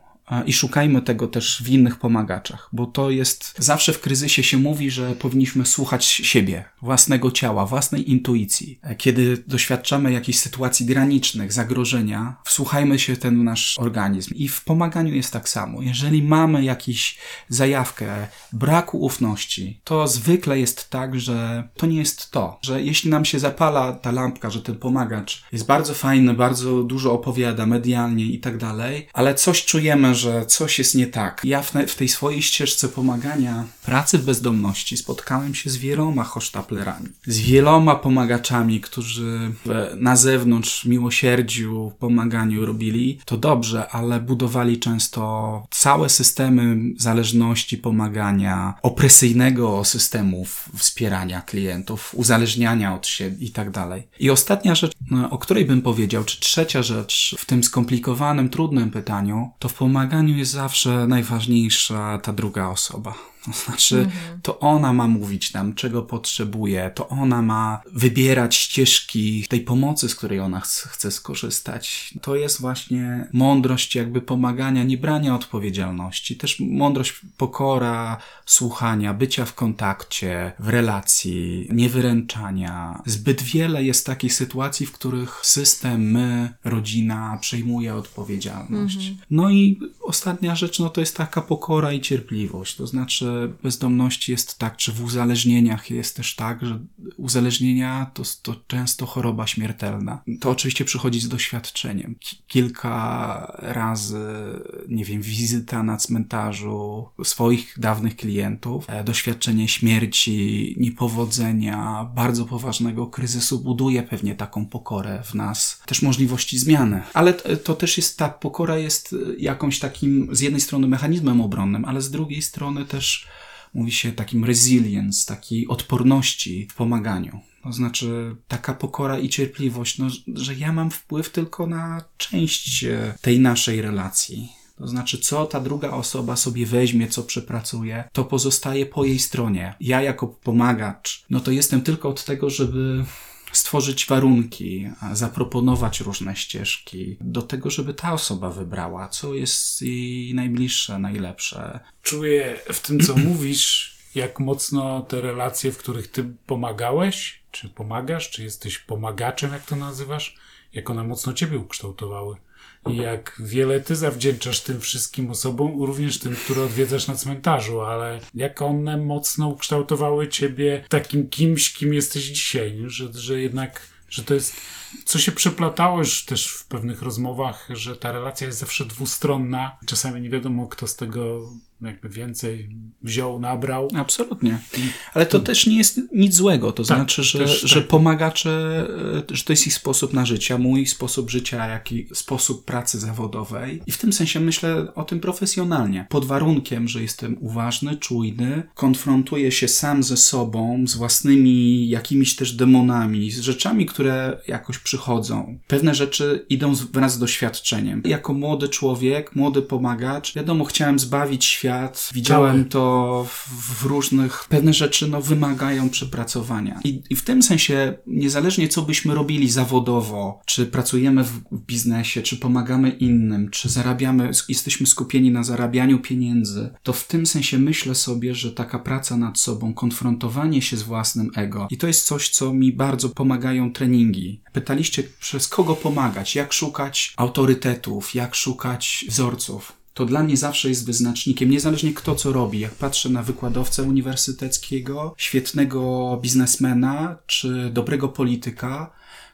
i szukajmy tego też w innych pomagaczach, bo to jest zawsze w kryzysie się mówi, że powinniśmy słuchać siebie, własnego ciała, własnej intuicji. Kiedy doświadczamy jakichś sytuacji granicznych, zagrożenia, wsłuchajmy się ten nasz organizm. I w pomaganiu jest tak samo. Jeżeli mamy jakąś zajawkę braku ufności, to zwykle jest tak, że to nie jest to, że jeśli nam się zapala ta lampka, że ten pomagacz jest bardzo fajny, bardzo dużo opowiada medialnie i tak dalej, ale coś czujemy, że coś jest nie tak. Ja w, w tej swojej ścieżce pomagania pracy w bezdomności spotkałem się z wieloma hosztaplerami, z wieloma pomagaczami, którzy na zewnątrz miłosierdziu, pomaganiu robili to dobrze, ale budowali często całe systemy zależności, pomagania, opresyjnego systemu wspierania klientów, uzależniania od siebie i tak dalej. I ostatnia rzecz, no, o której bym powiedział, czy trzecia rzecz w tym skomplikowanym, trudnym pytaniu, to w pomaganiu jest zawsze najważniejsza ta druga osoba. To znaczy, mhm. to ona ma mówić nam, czego potrzebuje, to ona ma wybierać ścieżki tej pomocy, z której ona chce skorzystać. To jest właśnie mądrość jakby pomagania, nie brania odpowiedzialności, też mądrość pokora, słuchania, bycia w kontakcie, w relacji, niewyręczania. Zbyt wiele jest takich sytuacji, w których system, my, rodzina przejmuje odpowiedzialność. Mhm. No i ostatnia rzecz, no to jest taka pokora i cierpliwość. To znaczy, bezdomności jest tak, czy w uzależnieniach jest też tak, że uzależnienia to, to często choroba śmiertelna. To oczywiście przychodzi z doświadczeniem. Kilka razy, nie wiem, wizyta na cmentarzu swoich dawnych klientów, e, doświadczenie śmierci, niepowodzenia, bardzo poważnego kryzysu buduje pewnie taką pokorę w nas, też możliwości zmiany. Ale to też jest, ta pokora jest jakąś takim, z jednej strony mechanizmem obronnym, ale z drugiej strony też mówi się takim resilience, takiej odporności w pomaganiu. To znaczy taka pokora i cierpliwość, no, że ja mam wpływ tylko na część e, tej naszej relacji. To znaczy, co ta druga osoba sobie weźmie, co przepracuje, to pozostaje po jej stronie. Ja jako pomagacz, no to jestem tylko od tego, żeby stworzyć warunki, zaproponować różne ścieżki do tego, żeby ta osoba wybrała, co jest jej najbliższe, najlepsze. Czuję w tym, co mówisz, jak mocno te relacje, w których ty pomagałeś, czy pomagasz, czy jesteś pomagaczem, jak to nazywasz, jak one mocno ciebie ukształtowały. Jak wiele ty zawdzięczasz tym wszystkim osobom, również tym, które odwiedzasz na cmentarzu, ale jak one mocno ukształtowały ciebie takim kimś, kim jesteś dzisiaj, że, że jednak, że to jest, co się przeplatało już też w pewnych rozmowach, że ta relacja jest zawsze dwustronna. Czasami nie wiadomo, kto z tego jakby więcej wziął, nabrał. Absolutnie. Ale to, to też nie jest nic złego. To tak, znaczy, że, też, że tak. pomagacze, e, że to jest ich sposób na życie, mój sposób życia, jak i sposób pracy zawodowej. I w tym sensie myślę o tym profesjonalnie. Pod warunkiem, że jestem uważny, czujny, konfrontuję się sam ze sobą, z własnymi jakimiś też demonami, z rzeczami, które jakoś przychodzą. Pewne rzeczy idą wraz z doświadczeniem. Jako młody człowiek, młody pomagacz, wiadomo, chciałem zbawić świat. Widziałem to w, różnych, pewne rzeczy no, wymagają przepracowania. I, I w tym sensie, niezależnie co byśmy robili zawodowo, czy pracujemy w biznesie, czy pomagamy innym, czy zarabiamy, jesteśmy skupieni na zarabianiu pieniędzy, to w tym sensie myślę sobie, że taka praca nad sobą, konfrontowanie się z własnym ego, i to jest coś, co mi bardzo pomagają treningi. Pytaliście, przez kogo pomagać, jak szukać autorytetów, jak szukać wzorców to dla mnie zawsze jest wyznacznikiem, niezależnie kto co robi. Jak patrzę na wykładowcę uniwersyteckiego, świetnego biznesmena czy dobrego polityka,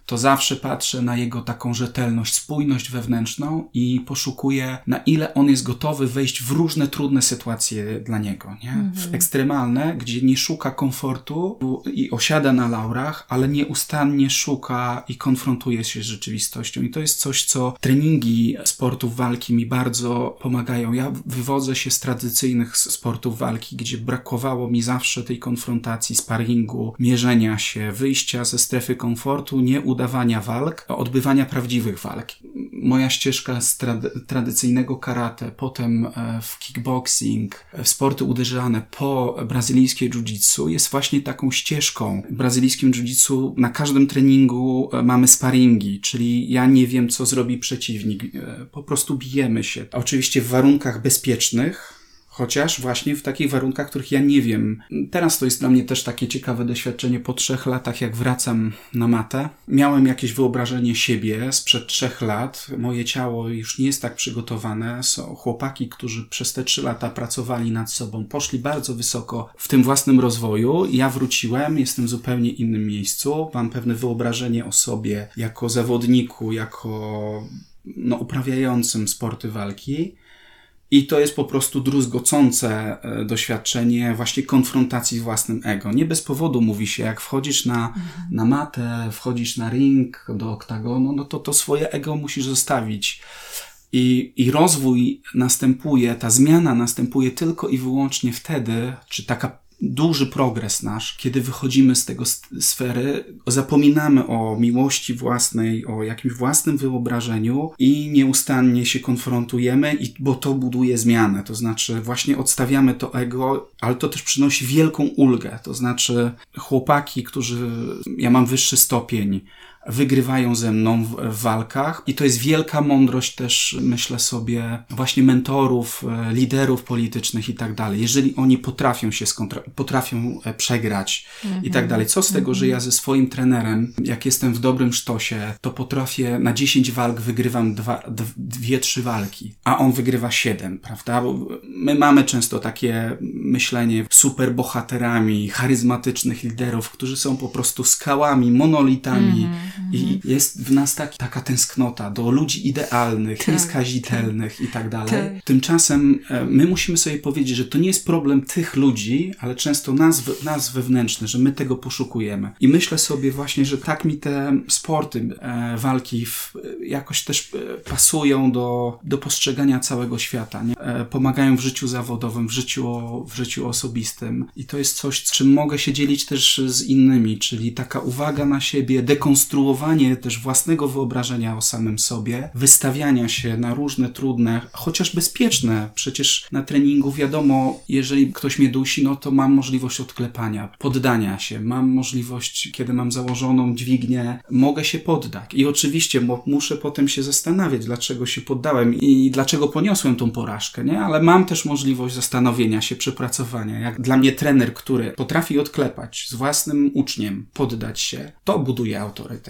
to zawsze patrzę na jego taką rzetelność, spójność wewnętrzną i poszukuję, na ile on jest gotowy wejść w różne trudne sytuacje dla niego, nie? W ekstremalne, gdzie nie szuka komfortu i osiada na laurach, ale nieustannie szuka i konfrontuje się z rzeczywistością. I to jest coś, co treningi sportów walki mi bardzo pomagają. Ja wywodzę się z tradycyjnych sportów walki, gdzie brakowało mi zawsze tej konfrontacji, sparingu, mierzenia się, wyjścia ze strefy komfortu, nie udawania walk, odbywania prawdziwych walk. Moja ścieżka z trad tradycyjnego karate, potem e, w kickboxing, w sporty uderzane, po brazylijskie jiu-jitsu jest właśnie taką ścieżką. W brazylijskim jiu-jitsu na każdym treningu e, mamy sparingi, czyli ja nie wiem, co zrobi przeciwnik. E, po prostu bijemy się. Oczywiście w warunkach bezpiecznych, Chociaż właśnie w takich warunkach, których ja nie wiem. Teraz to jest dla mnie też takie ciekawe doświadczenie po trzech latach, jak wracam na matę. Miałem jakieś wyobrażenie siebie sprzed trzech lat. Moje ciało już nie jest tak przygotowane. Są chłopaki, którzy przez te trzy lata pracowali nad sobą, poszli bardzo wysoko w tym własnym rozwoju. Ja wróciłem, jestem w zupełnie innym miejscu. Mam pewne wyobrażenie o sobie jako zawodniku, jako no, uprawiającym sporty walki. I to jest po prostu druzgocące e, doświadczenie właśnie konfrontacji z własnym ego. Nie bez powodu mówi się, jak wchodzisz na, na matę, wchodzisz na ring do oktagonu, no to to swoje ego musisz zostawić. I, I rozwój następuje, ta zmiana następuje tylko i wyłącznie wtedy, czy taka duży progres nasz, kiedy wychodzimy z tego sfery, zapominamy o miłości własnej, o jakimś własnym wyobrażeniu i nieustannie się konfrontujemy, i, bo to buduje zmianę. To znaczy, właśnie odstawiamy to ego, ale to też przynosi wielką ulgę. To znaczy, chłopaki, którzy, ja mam wyższy stopień, wygrywają ze mną w, w, walkach i to jest wielka mądrość też, myślę sobie, właśnie mentorów, e, liderów politycznych i tak dalej. Jeżeli oni potrafią się skontra- potrafią e, przegrać mm-hmm. i tak mhm. dalej. Co z tego, że ja ze swoim trenerem, jak jestem w dobrym sztosie, to potrafię na 10 walk wygrywam dwa, dwie, trzy walki, a on wygrywa siedem, prawda? Bo my mamy często takie myślenie super bohaterami, charyzmatycznych liderów, którzy są po prostu skałami, monolitami, i mhm. jest w nas tak, taka tęsknota do ludzi idealnych, tak, nieskazitelnych tak. i tak dalej. Tak. Tymczasem e, my musimy sobie powiedzieć, że to nie jest problem tych ludzi, ale często nas, nas wewnętrzny, że my tego poszukujemy. I myślę sobie właśnie, że tak mi te sporty, e, walki w, jakoś też e, pasują do, do postrzegania całego świata. Nie? Pomagają w życiu zawodowym, w życiu, w życiu osobistym. I to jest coś, czym mogę się dzielić też z innymi, czyli taka uwaga na siebie, dekonstruowanie konstruowanie też własnego wyobrażenia o samym sobie, wystawiania się na różne trudne, chociaż bezpieczne. Przecież na treningu wiadomo, jeżeli ktoś mnie dusi, no to mam możliwość odklepania, poddania się. Mam możliwość, kiedy mam założoną dźwignię, mogę się poddać. I oczywiście muszę potem się zastanawiać, dlaczego się poddałem i dlaczego poniosłem tą porażkę, nie? Ale mam też możliwość zastanowienia się, przepracowania. Jak dla mnie trener, który potrafi odklepać z własnym uczniem, poddać się, to buduje autorytet.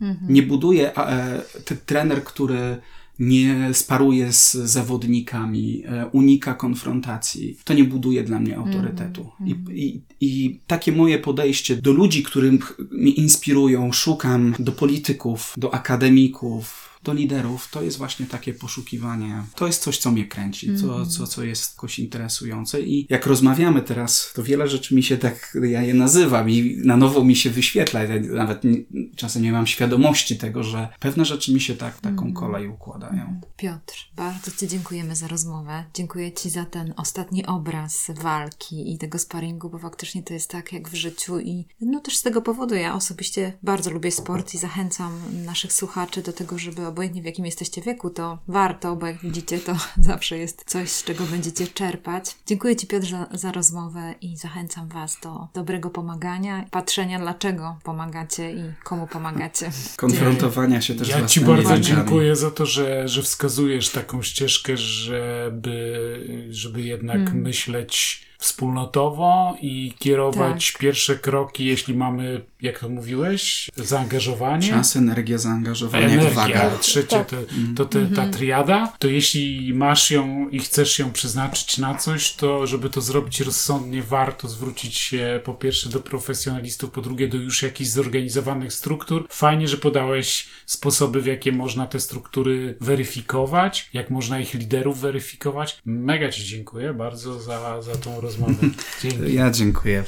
Mhm. Nie buduje e, ten trener, który nie sparuje z zawodnikami, e, unika konfrontacji. To nie buduje dla mnie autorytetu. I, mhm. i, I takie moje podejście do ludzi, którym mnie inspirują, szukam, do polityków, do akademików, do liderów, to jest właśnie takie poszukiwanie. To jest coś, co mnie kręci, co, mhm. co, co jest jakoś interesujące. I jak rozmawiamy teraz, to wiele rzeczy mi się tak, ja je nazywam i na nowo mi się wyświetla. Ja nawet nie, czasem nie mam świadomości tego, że pewne rzeczy mi się tak, taką mhm. kolej układają. Piotr, bardzo Ci dziękujemy za rozmowę. Dziękuję Ci za ten ostatni obraz walki i tego sparingu, bo faktycznie to jest tak jak w życiu i no też z tego powodu ja osobiście bardzo lubię sport i zachęcam naszych słuchaczy do tego, żeby obojętnie w jakim jesteście wieku, to warto, bo jak widzicie, to zawsze jest coś, z czego będziecie czerpać. Dziękuję Ci, Piotr, za, za rozmowę i zachęcam Was do dobrego pomagania, patrzenia, dlaczego pomagacie i komu pomagacie. Konfrontowania się też Ja Ci bardzo dziękuję za to, że, że wskazujesz taką ścieżkę, żeby, żeby jednak hmm. myśleć wspólnotowo i kierować Tak. pierwsze kroki, jeśli mamy, jak to mówiłeś, zaangażowanie. Czas, energia, zaangażowanie, Energia, odwaga. trzecie Tak. to, to te, ta triada, to jeśli masz ją i chcesz ją przeznaczyć na coś, to żeby to zrobić rozsądnie, warto zwrócić się po pierwsze do profesjonalistów, po drugie do już jakichś zorganizowanych struktur. Fajnie, że podałeś sposoby, w jakie można te struktury weryfikować, jak można ich liderów weryfikować. Mega Ci dziękuję bardzo za, za tą rozmowę. Dzięki. Ja dziękuję.